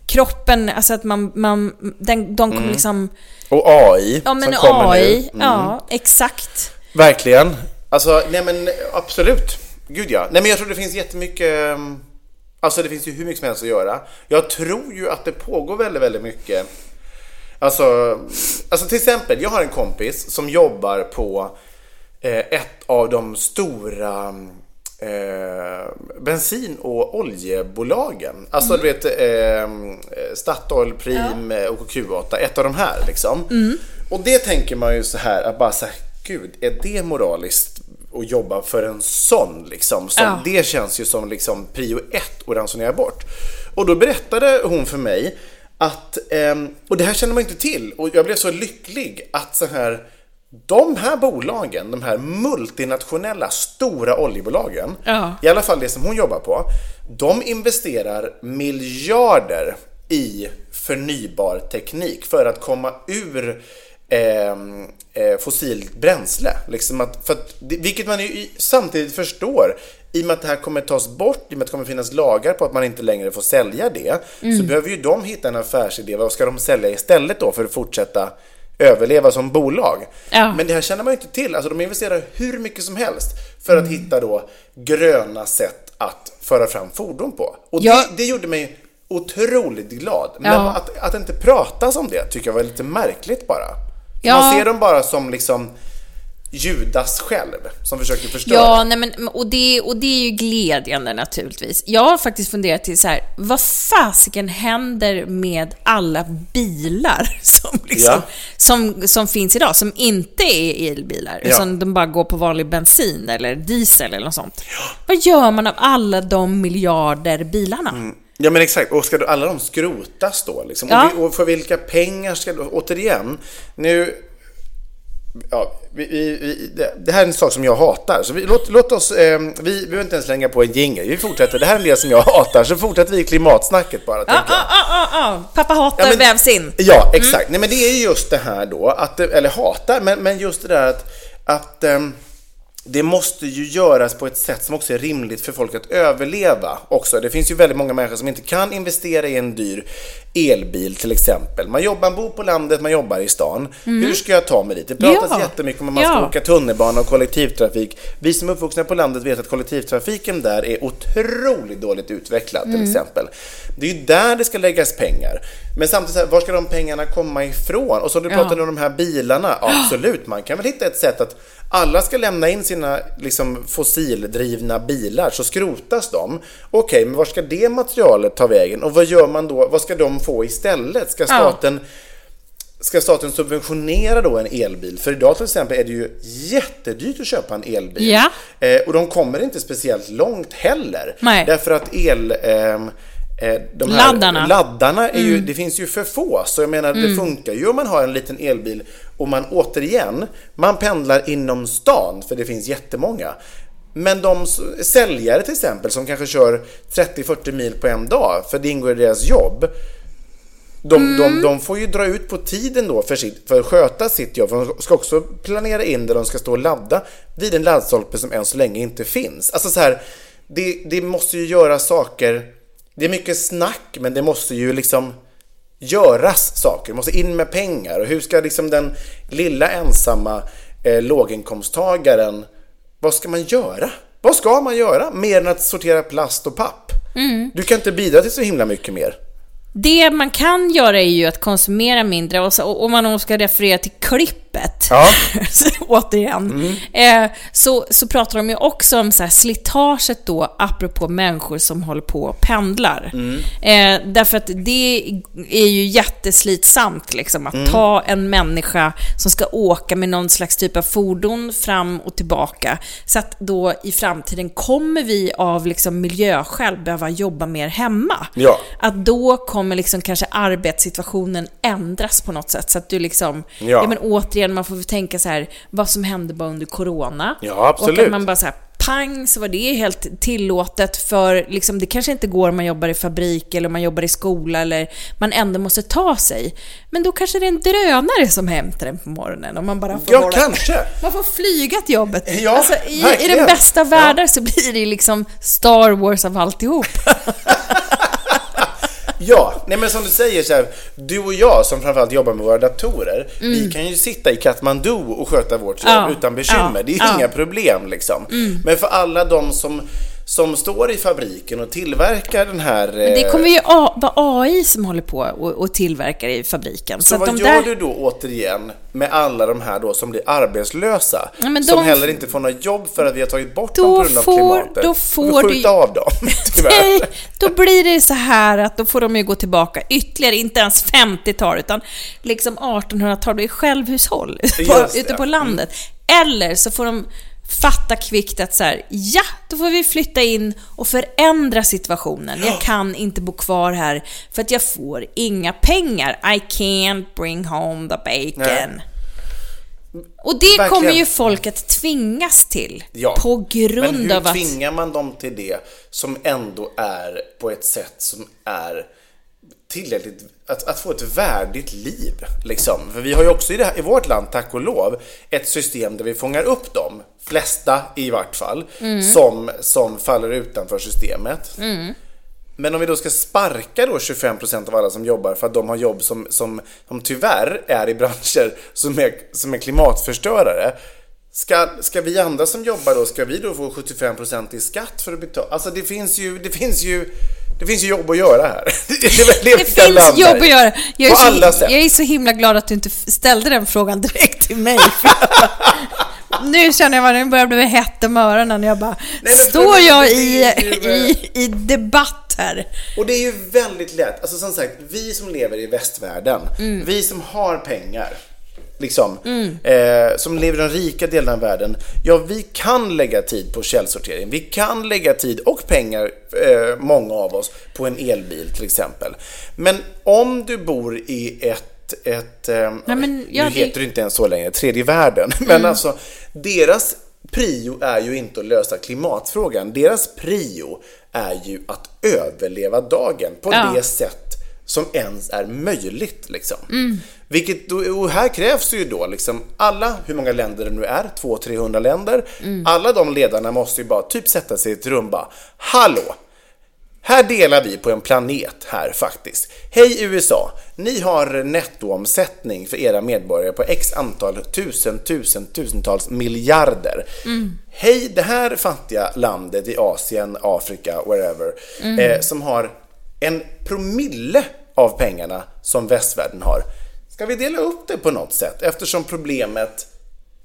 kroppen, alltså att man, man den, de kommer liksom, Och AI ja men Mm. som kommer AI, nu. Mm. ja exakt. Verkligen. Alltså, nej men absolut. Gud ja. Nej men jag tror det finns jättemycket... ehm, Alltså det finns ju hur mycket som helst att göra. Jag tror ju att det pågår väldigt, väldigt mycket. Alltså, alltså till exempel, jag har en kompis som jobbar på eh, ett av de stora eh, bensin och oljebolagen. Alltså du vet eh, Statoil, Prim, ja. och Q8, ett av de här liksom. Och det tänker man ju så här, att bara så här, gud, är det moraliskt att jobba för en sån liksom? Som, Ja. Det känns ju som liksom prio ett att ransonera bort. Och då berättade hon för mig att, ehm, och det här känner man inte till, och jag blev så lycklig att så här de här bolagen, de här multinationella stora oljebolagen, Ja. i alla fall det som hon jobbar på, de investerar miljarder i förnybar teknik för att komma ur eh, fossilt bränsle. Liksom att, för att, vilket man ju samtidigt förstår, i och med att det här kommer tas bort, i och med att det kommer finnas lagar på att man inte längre får sälja det, så behöver ju de hitta en affärsidé. Vad ska de sälja istället då för att fortsätta överleva som bolag? Ja. Men det här känner man ju inte till. Alltså de investerar hur mycket som helst för att hitta då gröna sätt att föra fram fordon på. Och Ja. det, det gjorde mig otroligt glad. Men Ja. att, att inte pratas om det tycker jag var lite märkligt bara. Ja. Man ser dem bara som liksom Judas själv som försöker förstöra. Ja, nej men, och, det, och det är ju glädjande naturligtvis. Jag har faktiskt funderat till så här, vad fasiken händer med alla bilar som, liksom, Ja. som, som finns idag, som inte är elbilar, Ja. utan de bara går på vanlig bensin eller diesel eller något sånt. Vad gör man av alla de miljarder bilarna? Ja men exakt, och ska då alla de skrotas då? Liksom? Ja. Och, för vilka pengar ska då, återigen, nu Ja, vi, vi, det, här är en sak som jag hatar, så vi, låt, låt oss, eh, vi, vi behöver inte ens slänga på en jingel, vi fortsätter, det här är en del som jag hatar, så fortsätter vi klimatsnacket bara. Jag. ja, ja, ja, pappa hatar Ja, men- vävs in. Ja, exakt. Nej, men det är ju just det här då, att, eller hatar, men, men just det där att, att ehm, det måste ju göras på ett sätt som också är rimligt för folk att överleva också. Det finns ju väldigt många människor som inte kan investera i en dyr elbil till exempel. Man jobbar, man bor på landet, man jobbar i stan. Hur ska jag ta mig dit? Det pratas Ja. jättemycket om att man ska Ja. åka tunnelbana och kollektivtrafik. Vi som är uppvuxna på landet vet att kollektivtrafiken där är otroligt dåligt utvecklad till exempel. Det är ju där det ska läggas pengar. Men samtidigt, så här, var ska de pengarna komma ifrån? Och så du pratade om de här bilarna, absolut, man kan väl hitta ett sätt att alla ska lämna in sina liksom, fossildrivna bilar, så skrotas de. Okej, men var ska det materialet ta vägen? Och vad gör man då? Vad ska de få istället? Ska staten Ska staten subventionera då en elbil? För idag till exempel är det ju jättedyrt att köpa en elbil. Ja. Eh, och de kommer inte speciellt långt heller. Nej. Därför att el... eh, de här Laddarna. laddarna är ju, det finns ju för få. Så jag menar, det funkar ju om man har en liten elbil och man återigen, man pendlar inom stan, för det finns jättemånga. Men de säljare till exempel som kanske kör 30-40 mil på en dag, för det ingår i deras jobb. De, de, de får ju dra ut på tiden då för, sitt, för att sköta sitt jobb. För de ska också planera in där de ska stå och ladda vid en laddstolpe som än så länge inte finns. Alltså så här, det, det måste ju göra saker. Det är mycket snack, men det måste ju liksom göras saker. Det måste in med pengar. Och hur ska liksom den lilla ensamma eh, låginkomsttagaren, vad ska man göra? Vad ska man göra mer än att sortera plast och papp? Du kan inte bidra till så himla mycket mer. Det man kan göra är ju att konsumera mindre och om man ska referera till klippet, Ja. så, återigen, eh, så, så pratar de ju också om så här slitaget då, apropå människor som håller på och pendlar. Eh, därför att det är ju jätteslitsamt liksom, att ta en människa som ska åka med någon slags typ av fordon fram och tillbaka. Så att då i framtiden kommer vi av liksom miljöskäl behöva jobba mer hemma. Ja. Att då kommer liksom kanske arbetssituationen ändras på något sätt. Så att du liksom, Ja. ja, men återigen, man får tänka så här, vad som hände bara under corona. Ja, absolut. Och att man bara så här, pang, så var det helt tillåtet för liksom, det kanske inte går om man jobbar i fabrik eller om man jobbar i skola eller man ändå måste ta sig. Men då kanske det är en drönare som hämtar en på morgonen och man bara får Ja, hålla- kanske. Man får flyga till jobbet. Ja, alltså, i, I den bästa av Ja. så blir det liksom Star Wars av alltihop. Ja, nej men som du säger så här, du och jag som framförallt jobbar med våra datorer, vi kan ju sitta i Katmandu och sköta vårt jobb Ja, utan bekymmer. ja, det är ja. inga problem liksom. Men för alla de som, som står i fabriken och tillverkar den här... Det eh, kommer ju a- vara AI som håller på och, och tillverkar i fabriken. Så, att vad de gör där- du då återigen med alla de här då som blir arbetslösa? Ja, men som de- heller inte får något jobb för att vi har tagit bort Då dem på grund av får- klimatet. då får du- skjuta av dem. Nej, då blir det så här att då får de ju gå tillbaka ytterligare, inte ens 50-tal, utan liksom 1800-tal, det är självhushåll på, det. Mm. ute på landet. Eller så får de fatta kvickt att så här, ja, då får vi flytta in och förändra situationen. Jag kan inte bo kvar här för att jag får inga pengar. I can't bring home the bacon. Nej. Och det Verkligen. kommer ju folk att tvingas till Ja. på grund Men hur av att... tvingar man dem till det som ändå är på ett sätt som är tillräckligt, att, att få ett värdigt liv. Liksom. För vi har ju också i, här, i vårt land, tack och lov, ett system där vi fångar upp de flesta i vart fall, som, som faller utanför systemet. Men om vi då ska sparka då 25% av alla som jobbar för att de har jobb som, som, som tyvärr är i branscher som är, som är klimatförstörare. Ska, ska vi andra som jobbar då, ska vi då få 75% i skatt för att betala? Alltså det finns ju, det finns ju, det finns ju jobb att göra här. Det, Det finns landa jobb att göra. Jag är, På alla så, sätt. jag är så himla glad att du inte ställde den frågan direkt till mig. nu känner jag att det börjar bli hett om öronen. Jag bara, för- står jag i, i, i debatt här? Och det är ju väldigt lätt, alltså som sagt, vi som lever i västvärlden, Mm. vi som har pengar, liksom, eh, som lever i den rika delen av världen, ja, vi kan lägga tid på källsortering. Vi kan lägga tid och pengar, eh, många av oss, på en elbil till exempel. Men om du bor i ett ett, eh, Nej, men ja, nu heter det inte ens så längre, tredje världen. Men alltså, deras prio är ju inte att lösa klimatfrågan. Deras prio är ju att överleva dagen på Ja. det sätt som ens är möjligt. Liksom. Vilket, då- och här krävs ju då liksom alla, hur många länder det nu är, 200-300 länder, alla de ledarna måste ju bara typ sätta sig i ett rum bara, hallå! Här delar vi på en planet här faktiskt. Hej USA! Ni har nettoomsättning för era medborgare på x antal tusen, tusen, tusentals miljarder. Hej det här fattiga landet i Asien, Afrika, wherever, eh, som har en promille av pengarna som västvärlden har. Ska vi dela upp det på något sätt? Eftersom problemet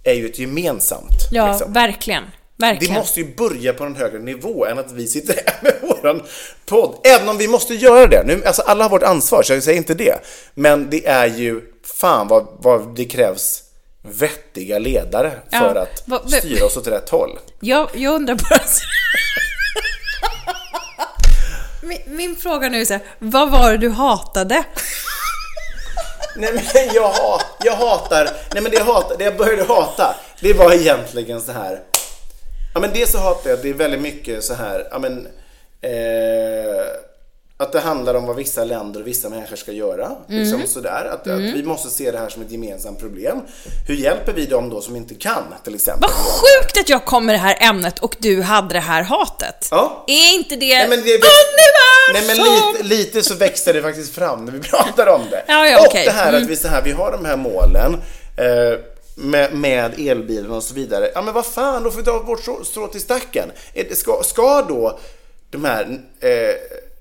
är ju ett gemensamt. Ja, liksom. verkligen. Det Verkligen. måste ju börja på en högre nivå än att vi sitter här med våran podd. Även om vi måste göra det. Nu, alltså alla har vårt ansvar, så jag säger inte det. Men det är ju fan vad, vad det krävs vettiga ledare Ja, för att vad- styra oss åt rätt håll. Jag, jag undrar bara... min, min fråga nu är så här, vad var det du hatade? Nej men jag, jag hatar, nej men det jag hatar, det jag började hata, det var egentligen så här. Ja men det så hatar jag det är väldigt mycket så här, ja men eh, att det handlar om vad vissa länder och vissa människor ska göra. Liksom sådär. Att, att vi måste se det här som ett gemensamt problem. Hur hjälper vi dem då som inte kan till exempel? Vad sjukt att jag kom med det här ämnet och du hade det här hatet. Ja. Är inte det, Nej men, det, nej, men universum? lite, lite så växte det faktiskt fram när vi pratar om det. Ja, ja, och okej. det här Mm. att vi, så här, vi har de här målen eh, med, med elbilen och så vidare. Ja men vad fan, då får vi dra vårt strå- till stacken. Ska, ska då de här, eh,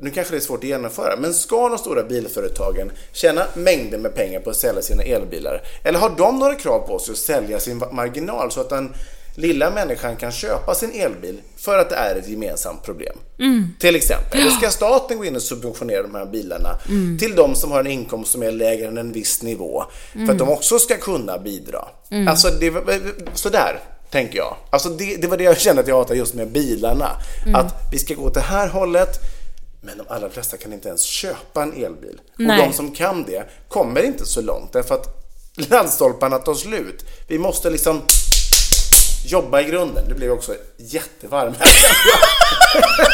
nu kanske det är svårt att genomföra, men ska de stora bilföretagen tjäna mängder med pengar på att sälja sina elbilar? Eller har de några krav på sig att sälja sin marginal så att den lilla människan kan köpa sin elbil för att det är ett gemensamt problem? Till exempel. Eller ska staten gå in och subventionera de här bilarna till de som har en inkomst som är lägre än en viss nivå för att de också ska kunna bidra? Alltså, det, sådär tänker jag. Alltså det, det var det jag kände att jag hatade just med bilarna. Att vi ska gå åt det här hållet, men de allra flesta kan inte ens köpa en elbil. Nej. Och de som kan det kommer inte så långt därför att laddstolparna tar slut. Vi måste liksom jobba i grunden. Det blev också jättevarm här.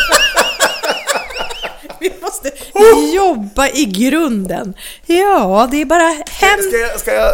Måste jobba i grunden. Ja, det är bara händ... Ska jag, ska jag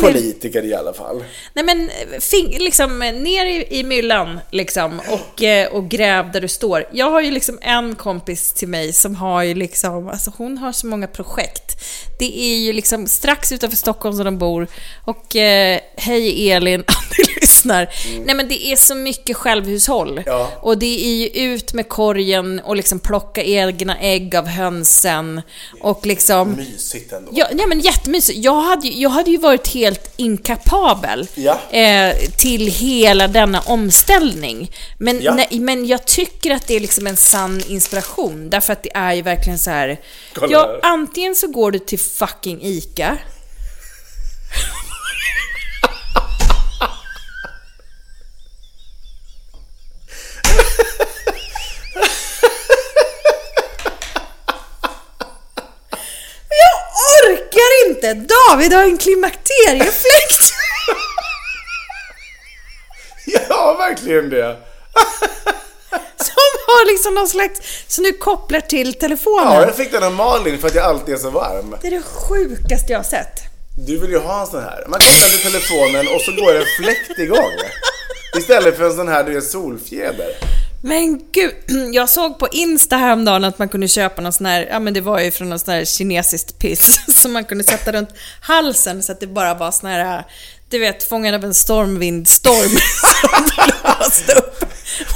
bli politiker i alla fall? Nej men, fing, liksom ner i, i myllan liksom och, eh, och gräv där du står. Jag har ju liksom en kompis till mig som har ju liksom, alltså hon har så många projekt. Det är ju liksom strax utanför Stockholm som de bor och eh, hej Elin, lyssnar. Nej men det är så mycket självhushåll. Ja. Och det är ju ut med korgen och liksom plocka egna ägg av hönsen och liksom Mysigt ändå. Ja, nej men jättemysigt. Jag hade, jag hade ju varit helt inkapabel Ja. eh, till hela denna omställning. Men, Ja. nej, men jag tycker att det är liksom en sann inspiration. Därför att det är ju verkligen så här. Kolla Ja, här. antingen så går du till fucking ICA. Jag orkar inte! David har en klimakteriefläkt! Ja, verkligen det. Som har liksom någon slags, som du kopplar till telefonen. Ja, jag fick den av Malin för att jag alltid är så varm. Det är det sjukaste jag har sett. Du vill ju ha en sån här. Man kopplar till telefonen och så går en fläkt igång. Istället för en sån här, du vet, solfjäder. Men gud, jag såg på Insta häromdagen att man kunde köpa någon sån här, ja men det var ju från någon sån här kinesiskt piss som man kunde sätta runt halsen så att det bara var sån här, du vet, fångad av en stormvindstorm som blåste upp.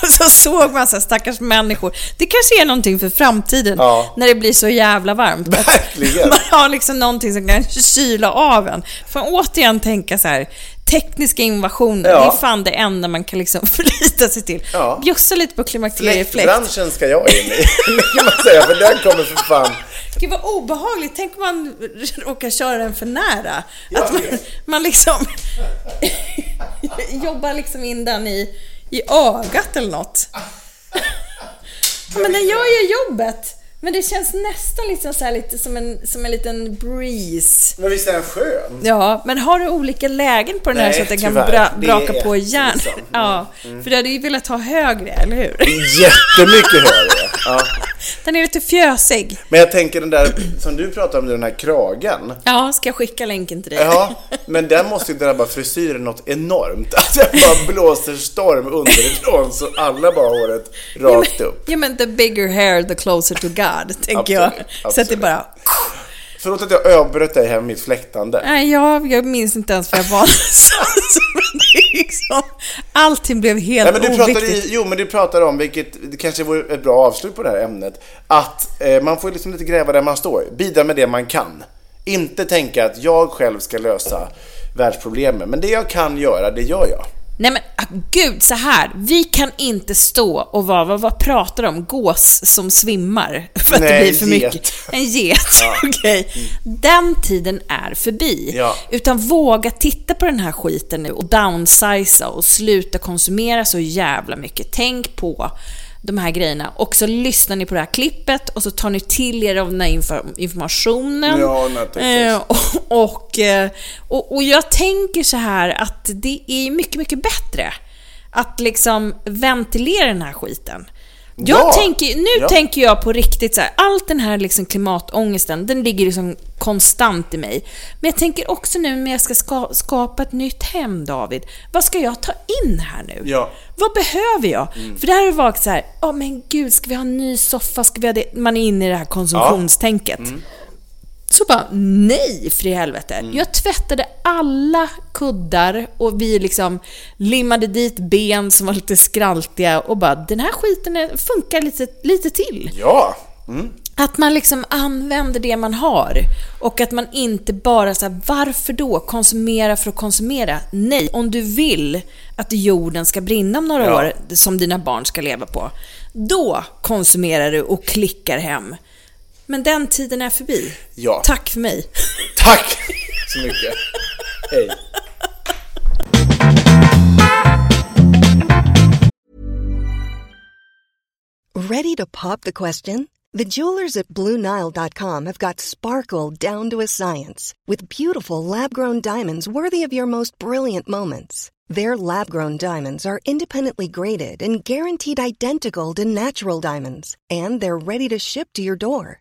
Och så såg man så här stackars människor. Det kanske är någonting för framtiden Ja. när det blir så jävla varmt. Verkligen. Man har liksom någonting som kan kyla av en. Får återigen tänka så här, tekniska innovationer, Ja. det är fan det enda man kan liksom förlita sig till. Ja. Bjussa lite på klimakteriefläkt. Fläktbranschen ska jag in i, kan man säga, för den kommer för fan... Gud vad obehagligt, tänk om man råkar köra den för nära. Jag att man, man liksom jobbar liksom in den i, i ögat eller något. Ja, men den gör ju jobbet. Men det känns nästan liksom så här lite som en, som en liten breeze. Men visst är den skön? Ja, men har du olika lägen på den här Nej, så att den kan tyvärr. bra, Det braka på järn? liksom. Mm. Ja, för du hade ju velat ha högre, eller hur? Jättemycket högre. Ja. Den är lite fjösig. Men jag tänker den där som du pratar om, den här kragen. Ja, ska jag skicka länken till dig? Ja, men den måste ju drabba frisyren något enormt. Att det bara blåser storm underifrån så alla bara håret rakt upp. Ja men the bigger hair, the closer to God, tänker jag. Absolut, Så att det bara... Förlåt att jag avbröt dig här med mitt fläktande. Nej, jag, jag minns inte ens vad jag var liksom, allting blev helt Nej, men du pratade, oviktigt. jo, men du pratade om, vilket det kanske vore ett bra avslut på det här ämnet, att eh, man får liksom lite gräva där man står. Bidra med det man kan. Inte tänka att jag själv ska lösa världsproblemen, men det jag kan göra, det gör jag. Nej men ah, gud, så här. Vi kan inte stå och vara, vad, vad pratar om? Gås som svimmar för att det Nej, blir för get. mycket. En get. okej. Den tiden är förbi. Ja. Utan våga titta på den här skiten nu och downsiza och sluta konsumera så jävla mycket. Tänk på de här grejerna och så lyssnar ni på det här klippet och så tar ni till er av den här infor- informationen. Ja. Eh, och, och, eh, och, och jag tänker så här att det är mycket, mycket bättre att liksom ventilera den här skiten. Jag Ja. tänker, nu Ja. tänker jag på riktigt så här, allt den här liksom klimatångesten, den ligger liksom konstant i mig. Men jag tänker också nu när jag ska ska, skapa ett nytt hem, David. Vad ska jag ta in här nu? Ja. Vad behöver jag? För det här har varit så här, ja men gud, ska vi ha en ny soffa? Ska vi ha det? Man är inne i det här konsumtionstänket. Så bara, nej för i helvete. Jag tvättade alla kuddar och vi liksom limmade dit ben som var lite skraltiga och bara, den här skiten funkar lite, lite till. Ja. Mm. Att man liksom använder det man har och att man inte bara så här, varför då konsumera för att konsumera? Nej, om du vill att jorden ska brinna om några Ja. år som dina barn ska leva på, då konsumerar du och klickar hem. Men den tiden är förbi. Ja. Tack för mig. Tack så mycket. Hej. Ready to pop the question? The jewelers at BlueNile.com have got sparkle down to a science with beautiful lab grown diamonds worthy of your most brilliant moments. Their lab grown diamonds are independently graded and guaranteed identical to natural diamonds, and they're ready to ship to your door.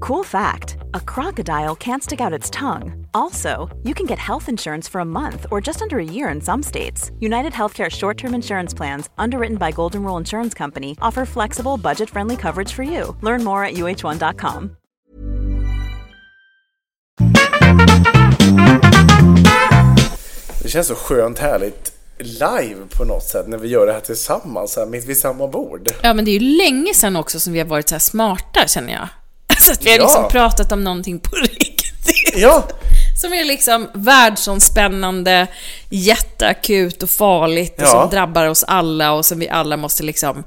Cool fact a crocodile can't stick out its tongue. Also, you can get health insurance for a month or just under a year in some states. United Healthcare short term insurance plans, underwritten by Golden Rule Insurance Company, offer flexible, budget friendly coverage for you. Learn more at uh1.com. Det känns så skönt härligt live på något sätt när vi gör det här tillsammans, här, mitt vid samma bord. Ja, men det är ju länge sedan också som vi har varit så här smarta, känner jag. Så att vi har Ja. liksom pratat om någonting på riktigt. Ja, Som är liksom världsomspännande, jätteakut och farligt och Ja. som drabbar oss alla och som vi alla måste liksom...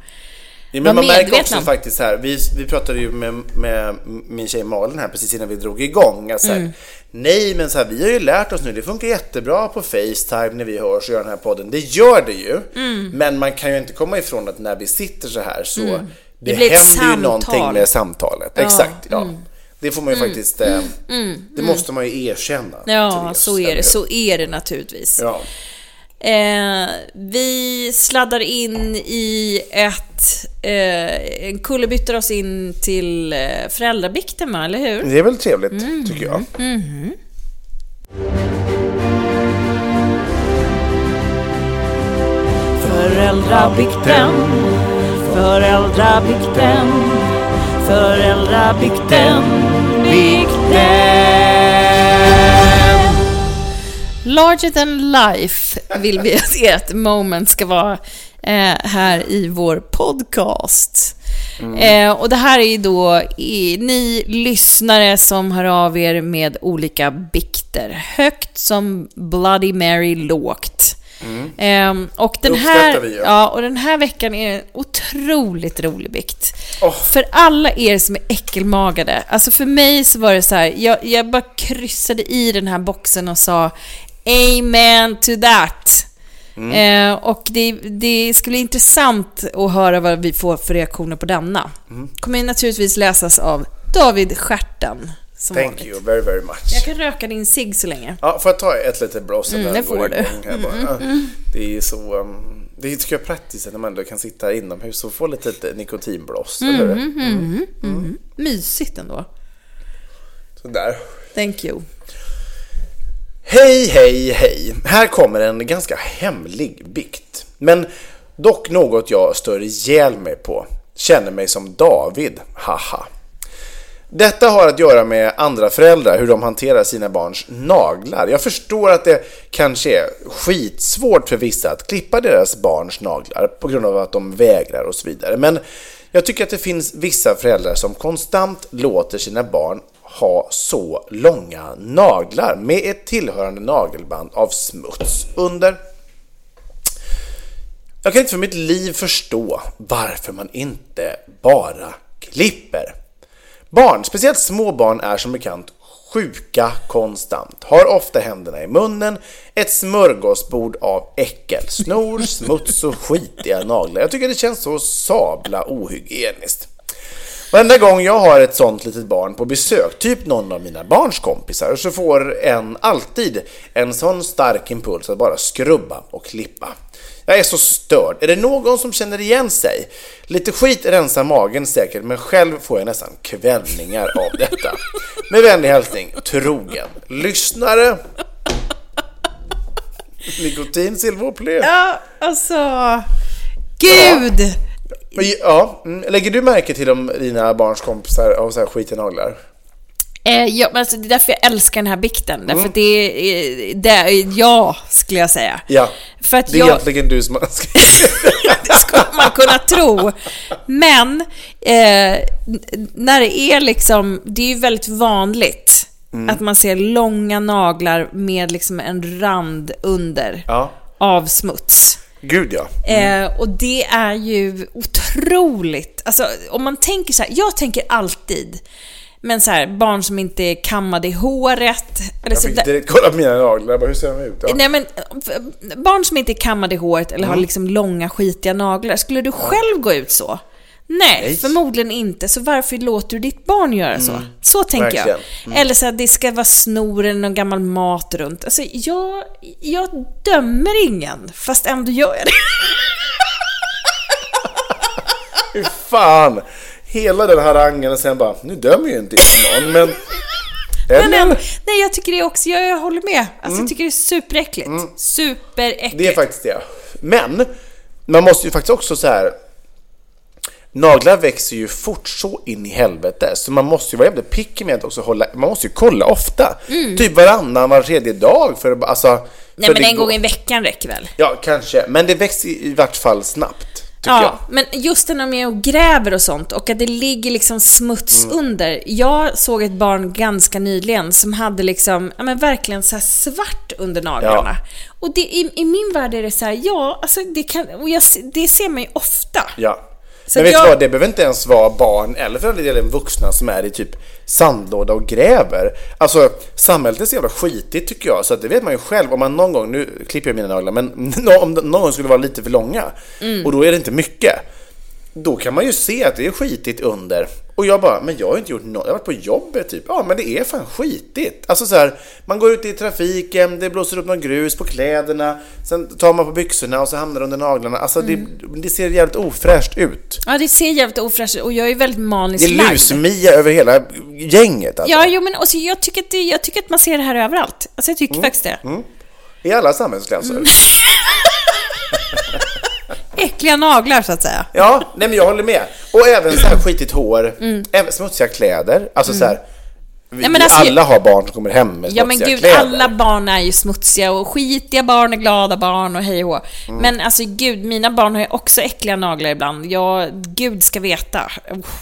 Ja, men man märker också faktiskt här, vi, vi pratade ju med, med min tjej Malin här precis innan vi drog igång. Alltså, Mm. här, Nej, men så här, vi har ju lärt oss nu, det funkar jättebra på Facetime när vi hörs och gör den här podden. Det gör det ju, Mm. men man kan ju inte komma ifrån att när vi sitter så här så det, Det händer ju samtal. någonting med samtalet. Exakt, ja. mm. Det får man ju faktiskt, eh, det måste man ju erkänna. Ja, Therese, så är det. Så är det naturligtvis. Ja. Eh, vi sladdar in i ett... Eh, en kullerbyttar oss in till eh, föräldrabikten, va? eller hur? Det är väl trevligt, Mm. tycker jag. Föräldrabikten, föräldrabikten, föräldrabikten, bikten. Larger than life vill vi att ert moment ska vara eh, här i vår podcast. Eh, och det här är ju då i, ni lyssnare som hör av er med olika bikter. Högt som Bloody Mary lågt. Eh, och den här, vi ja, och den här veckan är en otroligt rolig bikt. Åh. För alla er som är äckelmagade, alltså för mig så var det så här, jag, jag bara kryssade i den här boxen och sa Amen to that. Eh, och det, det skulle bli intressant att höra vad vi får för reaktioner på denna. Kommer ju naturligtvis läsas av David Stjärten. Som Thank vanligt. you very, very much. Jag kan röka din cigg så länge. Ja, får jag ta ett litet blås? Mm, det får du. igång här bara? Det är så... Um, det tycker jag är praktiskt när man ändå kan sitta inomhus och få lite nikotinblås. Eller hur? Mm. Mysigt ändå. Sådär. Thank you. Hej, hej, hej. Här kommer en ganska hemlig bikt. Men dock något jag stör ihjäl mig på. Känner mig som David. Haha. Detta har att göra med andra föräldrar, hur de hanterar sina barns naglar. Jag förstår att det kanske är skitsvårt för vissa att klippa deras barns naglar på grund av att de vägrar och så vidare. Men Jag tycker att det finns vissa föräldrar som konstant låter sina barn ha så långa naglar med ett tillhörande nagelband av smuts under. Jag kan inte för mitt liv förstå varför man inte bara klipper. Barn, speciellt små barn, är som bekant sjuka konstant, har ofta händerna i munnen, ett smörgåsbord av äckel, snor, smuts och skitiga naglar. Jag tycker det känns så sabla ohygieniskt. Varenda gång jag har ett sånt litet barn på besök, typ någon av mina barns kompisar, så får en alltid en sån stark impuls att bara skrubba och klippa. Jag är så störd. Är det någon som känner igen sig? Lite skit rensar magen säkert, men själv får jag nästan kvällningar av detta. Med vänlig hälsning, trogen lyssnare. Nikotin, silverplé. Ja, alltså... Gud! Men, Ja, mm, lägger du märke till om dina barns kompisar har så här skitiga naglar? Eh, ja, men alltså, det är därför jag älskar den här bikten. Mm. Därför att det är, det är jag, skulle jag säga. Ja, För att det är jag, egentligen du som har det skulle man kunna tro. Men eh, när det är liksom, det är ju väldigt vanligt Mm. att man ser långa naglar med liksom en rand under Ja, av smuts. gud ja. Eh, och det är ju otroligt. Alltså om man tänker så här, jag tänker alltid, men så här, barn som inte är kammade i håret. Eller Jag fick direkt kolla på mina naglar, jag bara, hur ser de ut? Ja. Nej men, barn som inte är kammade i håret eller har Mm. liksom långa skitiga naglar, skulle du själv gå ut så? Nej, Nej. förmodligen inte. Så varför låter du ditt barn göra så? Så tänker Mm. Verkligen. jag. Eller så att det ska vara snor eller någon gammal mat runt. Alltså, jag, jag dömer ingen, fast ändå gör jag det. Fy fan! Hela den harangen och sen bara, nu dömer ju inte jag någon, men... Men, Eller? ändå- nej, jag tycker det också. Jag, jag håller med. Alltså, Jag tycker det är superäckligt. Superäckligt. Mm. Det är faktiskt det. Men, man måste ju faktiskt också så här. Naglar växer ju fort så in i helvete, så man måste ju vara jävligt picky med att också hålla, man måste ju kolla ofta. Typ varannan, var tredje dag för att, alltså... Mm. Nej, men en gång i veckan räcker väl? Ja, kanske. Men det växer i vart fall snabbt, Ja, jag. men just det när man är och gräver och sånt och att det ligger liksom smuts Mm. under. Jag såg ett barn ganska nyligen som hade liksom, ja men verkligen så svart under naglarna. Och det, i, i min värld är det så här, ja, alltså det kan, och jag, det ser man ju ofta. Ja. Så men vet jag- du vad, det behöver inte ens vara barn eller för den delen vuxna som är i typ sandlåda och gräver. Alltså, samhället är så jävla skitigt tycker jag, så att det vet man ju själv. Om man någon gång, nu klipper jag mina naglar, men om någon gång skulle vara lite för långa Mm. och då är det inte mycket. Då kan man ju se att det är skitigt under. Och jag bara, men jag har inte gjort något, jag har varit på jobbet typ. Ja, men det är fan skitigt. Alltså så här, man går ut i trafiken, det blåser upp någon grus på kläderna, sen tar man på byxorna och så hamnar det under naglarna. Alltså det, det ser jävligt ofräscht ut. Ja, det ser jävligt ofräscht ut och jag är väldigt Det maniskt är lusmia över hela gänget alltså. Ja, jo men alltså, jag, tycker att det, jag tycker att man ser det här överallt. Alltså jag tycker Mm. faktiskt det. I alla samhällsklasser. Äckliga naglar så att säga. Ja, nej men jag håller med. Och även så här skitigt hår, även smutsiga kläder. Alltså så här, vi. Nej, alltså, alla har barn som kommer hem med Ja men smutsiga gud, kläder. alla barn är ju smutsiga och skitiga barn är glada barn och hej och. Mm. Men alltså gud, mina barn har ju också äckliga naglar ibland. Jag, gud ska veta.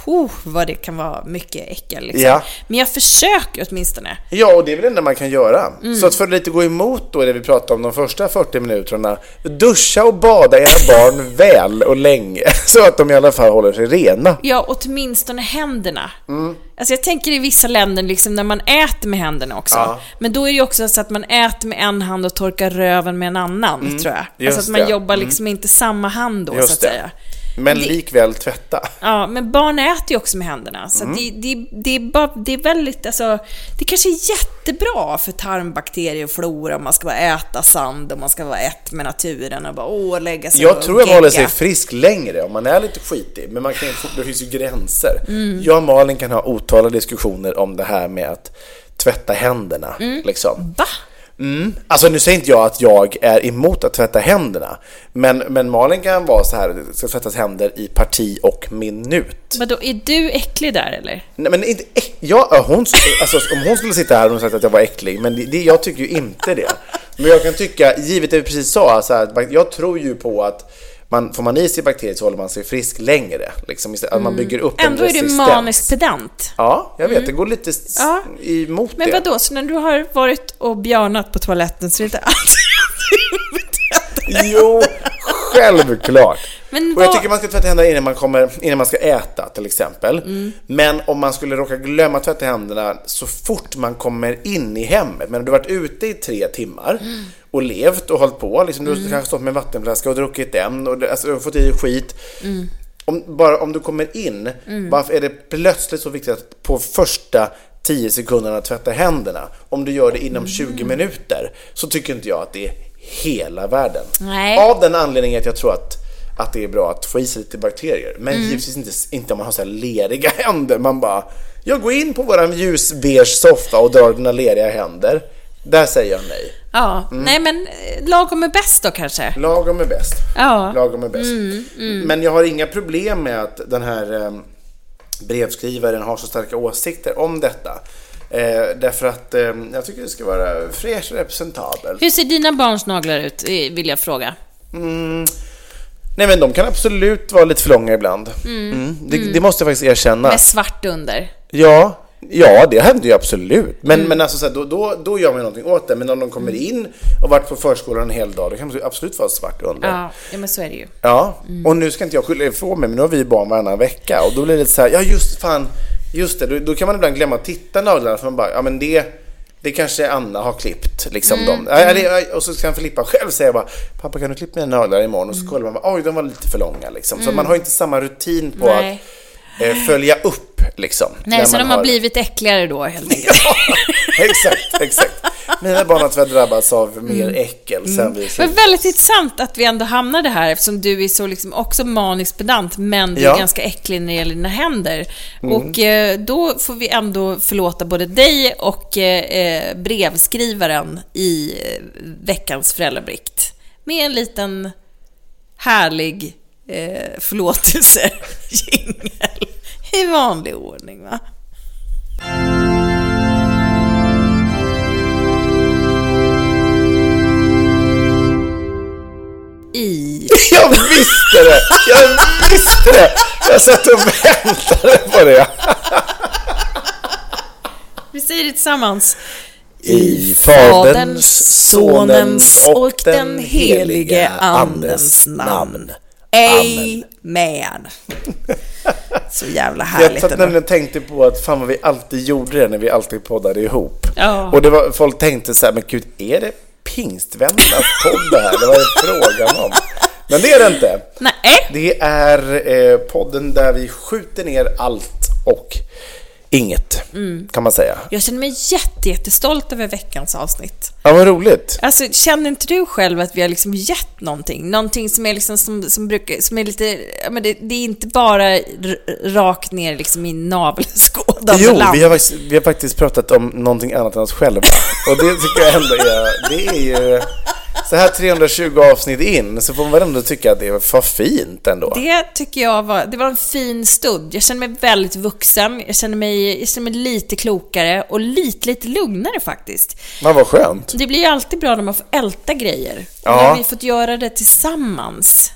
Oh, vad det kan vara mycket äckel liksom. Ja. Men jag försöker åtminstone. Ja, och det är väl det enda man kan göra. Mm. Så att för att lite gå emot då det vi pratade om de första 40 minuterna, duscha och bada era barn väl och länge, så att de i alla fall håller sig rena. Ja, åtminstone händerna. Mm. Alltså jag tänker i vissa länder liksom när man äter med händerna också. Ja. Men då är det ju också så att man äter med en hand och torkar röven med en annan, tror jag. Mm. just alltså att man det. jobbar liksom inte samma hand då, så att Just det. säga. Men Det- likväl tvätta. Ja, men barn äter ju också med händerna. Så Mm. det, det, det, är bara, det är väldigt, alltså, det kanske är jättebra för tarmbakterier och flora om man ska bara äta sand och man ska vara ett med naturen och bara åh, lägga sig Jag och tror jag håller sig frisk längre om man är lite skitig, men man kan, det finns ju gränser. Mm. Jag och Malin kan ha otaliga diskussioner om det här med att tvätta händerna. Mm. Liksom. Va? Mm. Alltså nu säger inte jag att jag är emot att tvätta händerna, men, men Malin kan vara så här, det ska tvättas händer i parti och minut. Vadå, är du äcklig där eller? Nej men inte äck, ja, ja, hon, alltså, om hon skulle sitta här hon sagt att jag var äcklig, men det, det, jag tycker ju inte det. Men jag kan tycka, givet det vi precis sa, så här, jag tror ju på att man, får man i sig bakterier så håller man sig frisk längre. Liksom, att man bygger upp en Ändå är du resistens. manisk pedant. Ja, jag vet. Det går lite Ja. emot Men det. vadå, så när du har varit och björnat på toaletten så är det inte alltid Jo, självklart. Men och jag tycker man ska tvätta händerna innan man, kommer, innan man ska äta till exempel. Mm. Men om man skulle råka glömma tvätta händerna så fort man kommer in i hemmet, men du har varit ute i tre timmar Mm. Och levt och hållit på, liksom, du har kanske stått med en vattenflaska och druckit den och alltså, fått i skit. Mm. Om, bara om du kommer in, varför är det plötsligt så viktigt att på första 10 sekunderna tvätta händerna? Om du gör det inom 20 Mm. minuter så tycker inte jag att det är hela världen. Nej. Av den anledningen att jag tror att, att det är bra att få i sig lite bakterier. Men Mm. givetvis inte, inte om man har så här leriga händer. Man bara, jag går in på våran ljusbeige soffa och drar dina leriga händer. Där säger jag nej. Ja, Mm. nej men eh, lagom är bäst då kanske? Lagom är bäst. Ja. Lagom är bäst. Men jag har inga problem med att den här eh, brevskrivaren har så starka åsikter om detta. Eh, därför att eh, jag tycker det ska vara fräsch och representabel. Hur ser dina barns naglar ut, eh, vill jag fråga? Nej men de kan absolut vara lite för långa ibland. Mm. Det, det måste jag faktiskt erkänna. Med svart under. Ja, ja det händer ju absolut. Men, men alltså, så här, då, då, då gör man ju någonting åt det. Men om de kommer in och varit på förskolan en hel dag, då kan det absolut vara svart under. Ja, ja men så är det ju. Ja, och nu ska inte jag skylla ifrån mig, men nu har vi barn varannan vecka och då blir det lite så här, ja just fan, just det, då, då kan man ibland glömma att titta naglarna för man bara, ja men det, det kanske Anna har klippt, liksom dem. Ja, eller, och så kan Filippa själv säga bara, pappa kan du klippa mina naglar imorgon? Och så kollar man oj de var lite för långa liksom. Så man har inte samma rutin på Nej. att följa upp liksom. Nej, så de har blivit äckligare då helt enkelt. exakt, exakt. Mina barn har tyvärr drabbats av mer äckel sen vi Men väldigt intressant att vi ändå hamnade här eftersom du är så liksom också manisk pedant men du är Ja. ganska äcklig när det gäller dina händer. Och eh, då får vi ändå förlåta både dig och eh, eh, brevskrivaren i eh, veckans föräldrabrikt. Med en liten härlig eh, förlåtelse-jingel. I vanlig ordning va? I Jag visste det! Jag visste det! Jag satt och väntade på det. Vi säger det tillsammans. I Faderns, Sonens och den helige Andens namn. Amen. Så jävla Jag härligt satt ändå. nämligen och tänkte på att fan vad vi alltid gjorde det när vi alltid poddade ihop. Ja. Och det var, folk tänkte så här, men gud, är det pingstvännernas podd det här? Det var det frågan om. Men det är det inte. Nej. Det är eh, podden där vi skjuter ner allt och inget, kan man säga. Jag känner mig jätte, jättestolt över veckans avsnitt. Ja, vad roligt. Alltså, känner inte du själv att vi har liksom gett någonting? Någonting som är liksom som, som brukar, som är lite, men det, det är inte bara rakt ner liksom i navelskådande Jo, land. vi har, faktiskt, vi har faktiskt pratat om någonting annat än oss själva. Och det tycker jag ändå är, det är ju... Så här 320 avsnitt in så får man väl ändå tycka att det var fint ändå. Det tycker jag var, det var en fin stund. Jag känner mig väldigt vuxen, jag känner mig, jag känner mig lite klokare och lite, lite lugnare faktiskt. Ja, vad skönt. Det blir ju alltid bra när man får älta grejer. Och Ja. Nu har vi fått göra det tillsammans.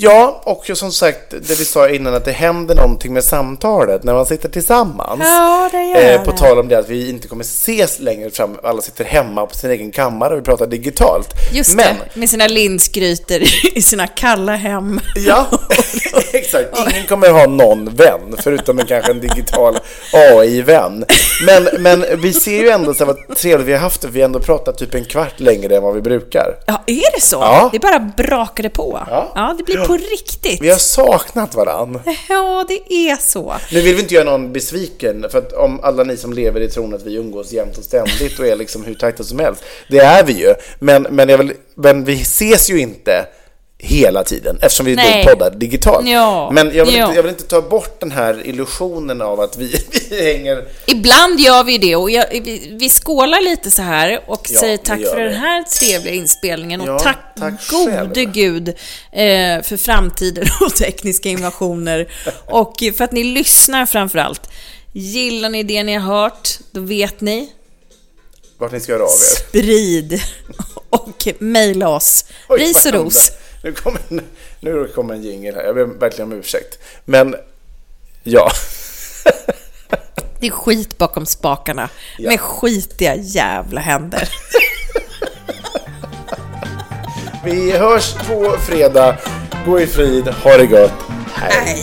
Ja, och som sagt, det vi sa innan att det händer någonting med samtalet när man sitter tillsammans. Ja, det gör Eh, på tal om det att vi inte kommer ses längre fram, alla sitter hemma på sin egen kammare och vi pratar digitalt. Just Men, det, med sina linsgrytor i sina kalla hem. Ja, exakt. Ingen kommer ha någon vän, förutom en kanske en digital AI-vän. Men, men vi ser ju ändå så vad trevligt vi har haft det, vi har ändå pratat typ en kvart längre än vad vi brukar. Ja, är det så? Ja. Det bara brakade på. Ja. det blir på riktigt. Vi har saknat varann. Ja, det är så. Nu vill vi inte göra någon besviken, för att om alla ni som lever i tron att vi umgås jämt och ständigt och är liksom hur tajta som helst, det är vi ju. Men, men, vill, men vi ses ju inte hela tiden eftersom vi Nej. då poddar digitalt. Ja. Men jag vill, Ja. inte, jag vill inte ta bort den här illusionen av att vi, vi hänger... Ibland gör vi det och jag, vi, vi skålar lite så här och Ja, säger det tack för vi. den här trevliga inspelningen och tack, tack gode själv. gud eh, för framtiden och tekniska innovationer och för att ni lyssnar framför allt. Gillar ni det ni har hört, då vet ni. Vart ni ska höra av er. Sprid och mejla oss. Ris och ros. Nu kommer, nu kommer en jingel här. Jag ber verkligen om ursäkt. Men, ja. Det är skit bakom spakarna Ja. med skitiga jävla händer. Vi hörs på fredag. Gå i frid. Ha det gott. Hej.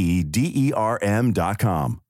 E D E R M dot com.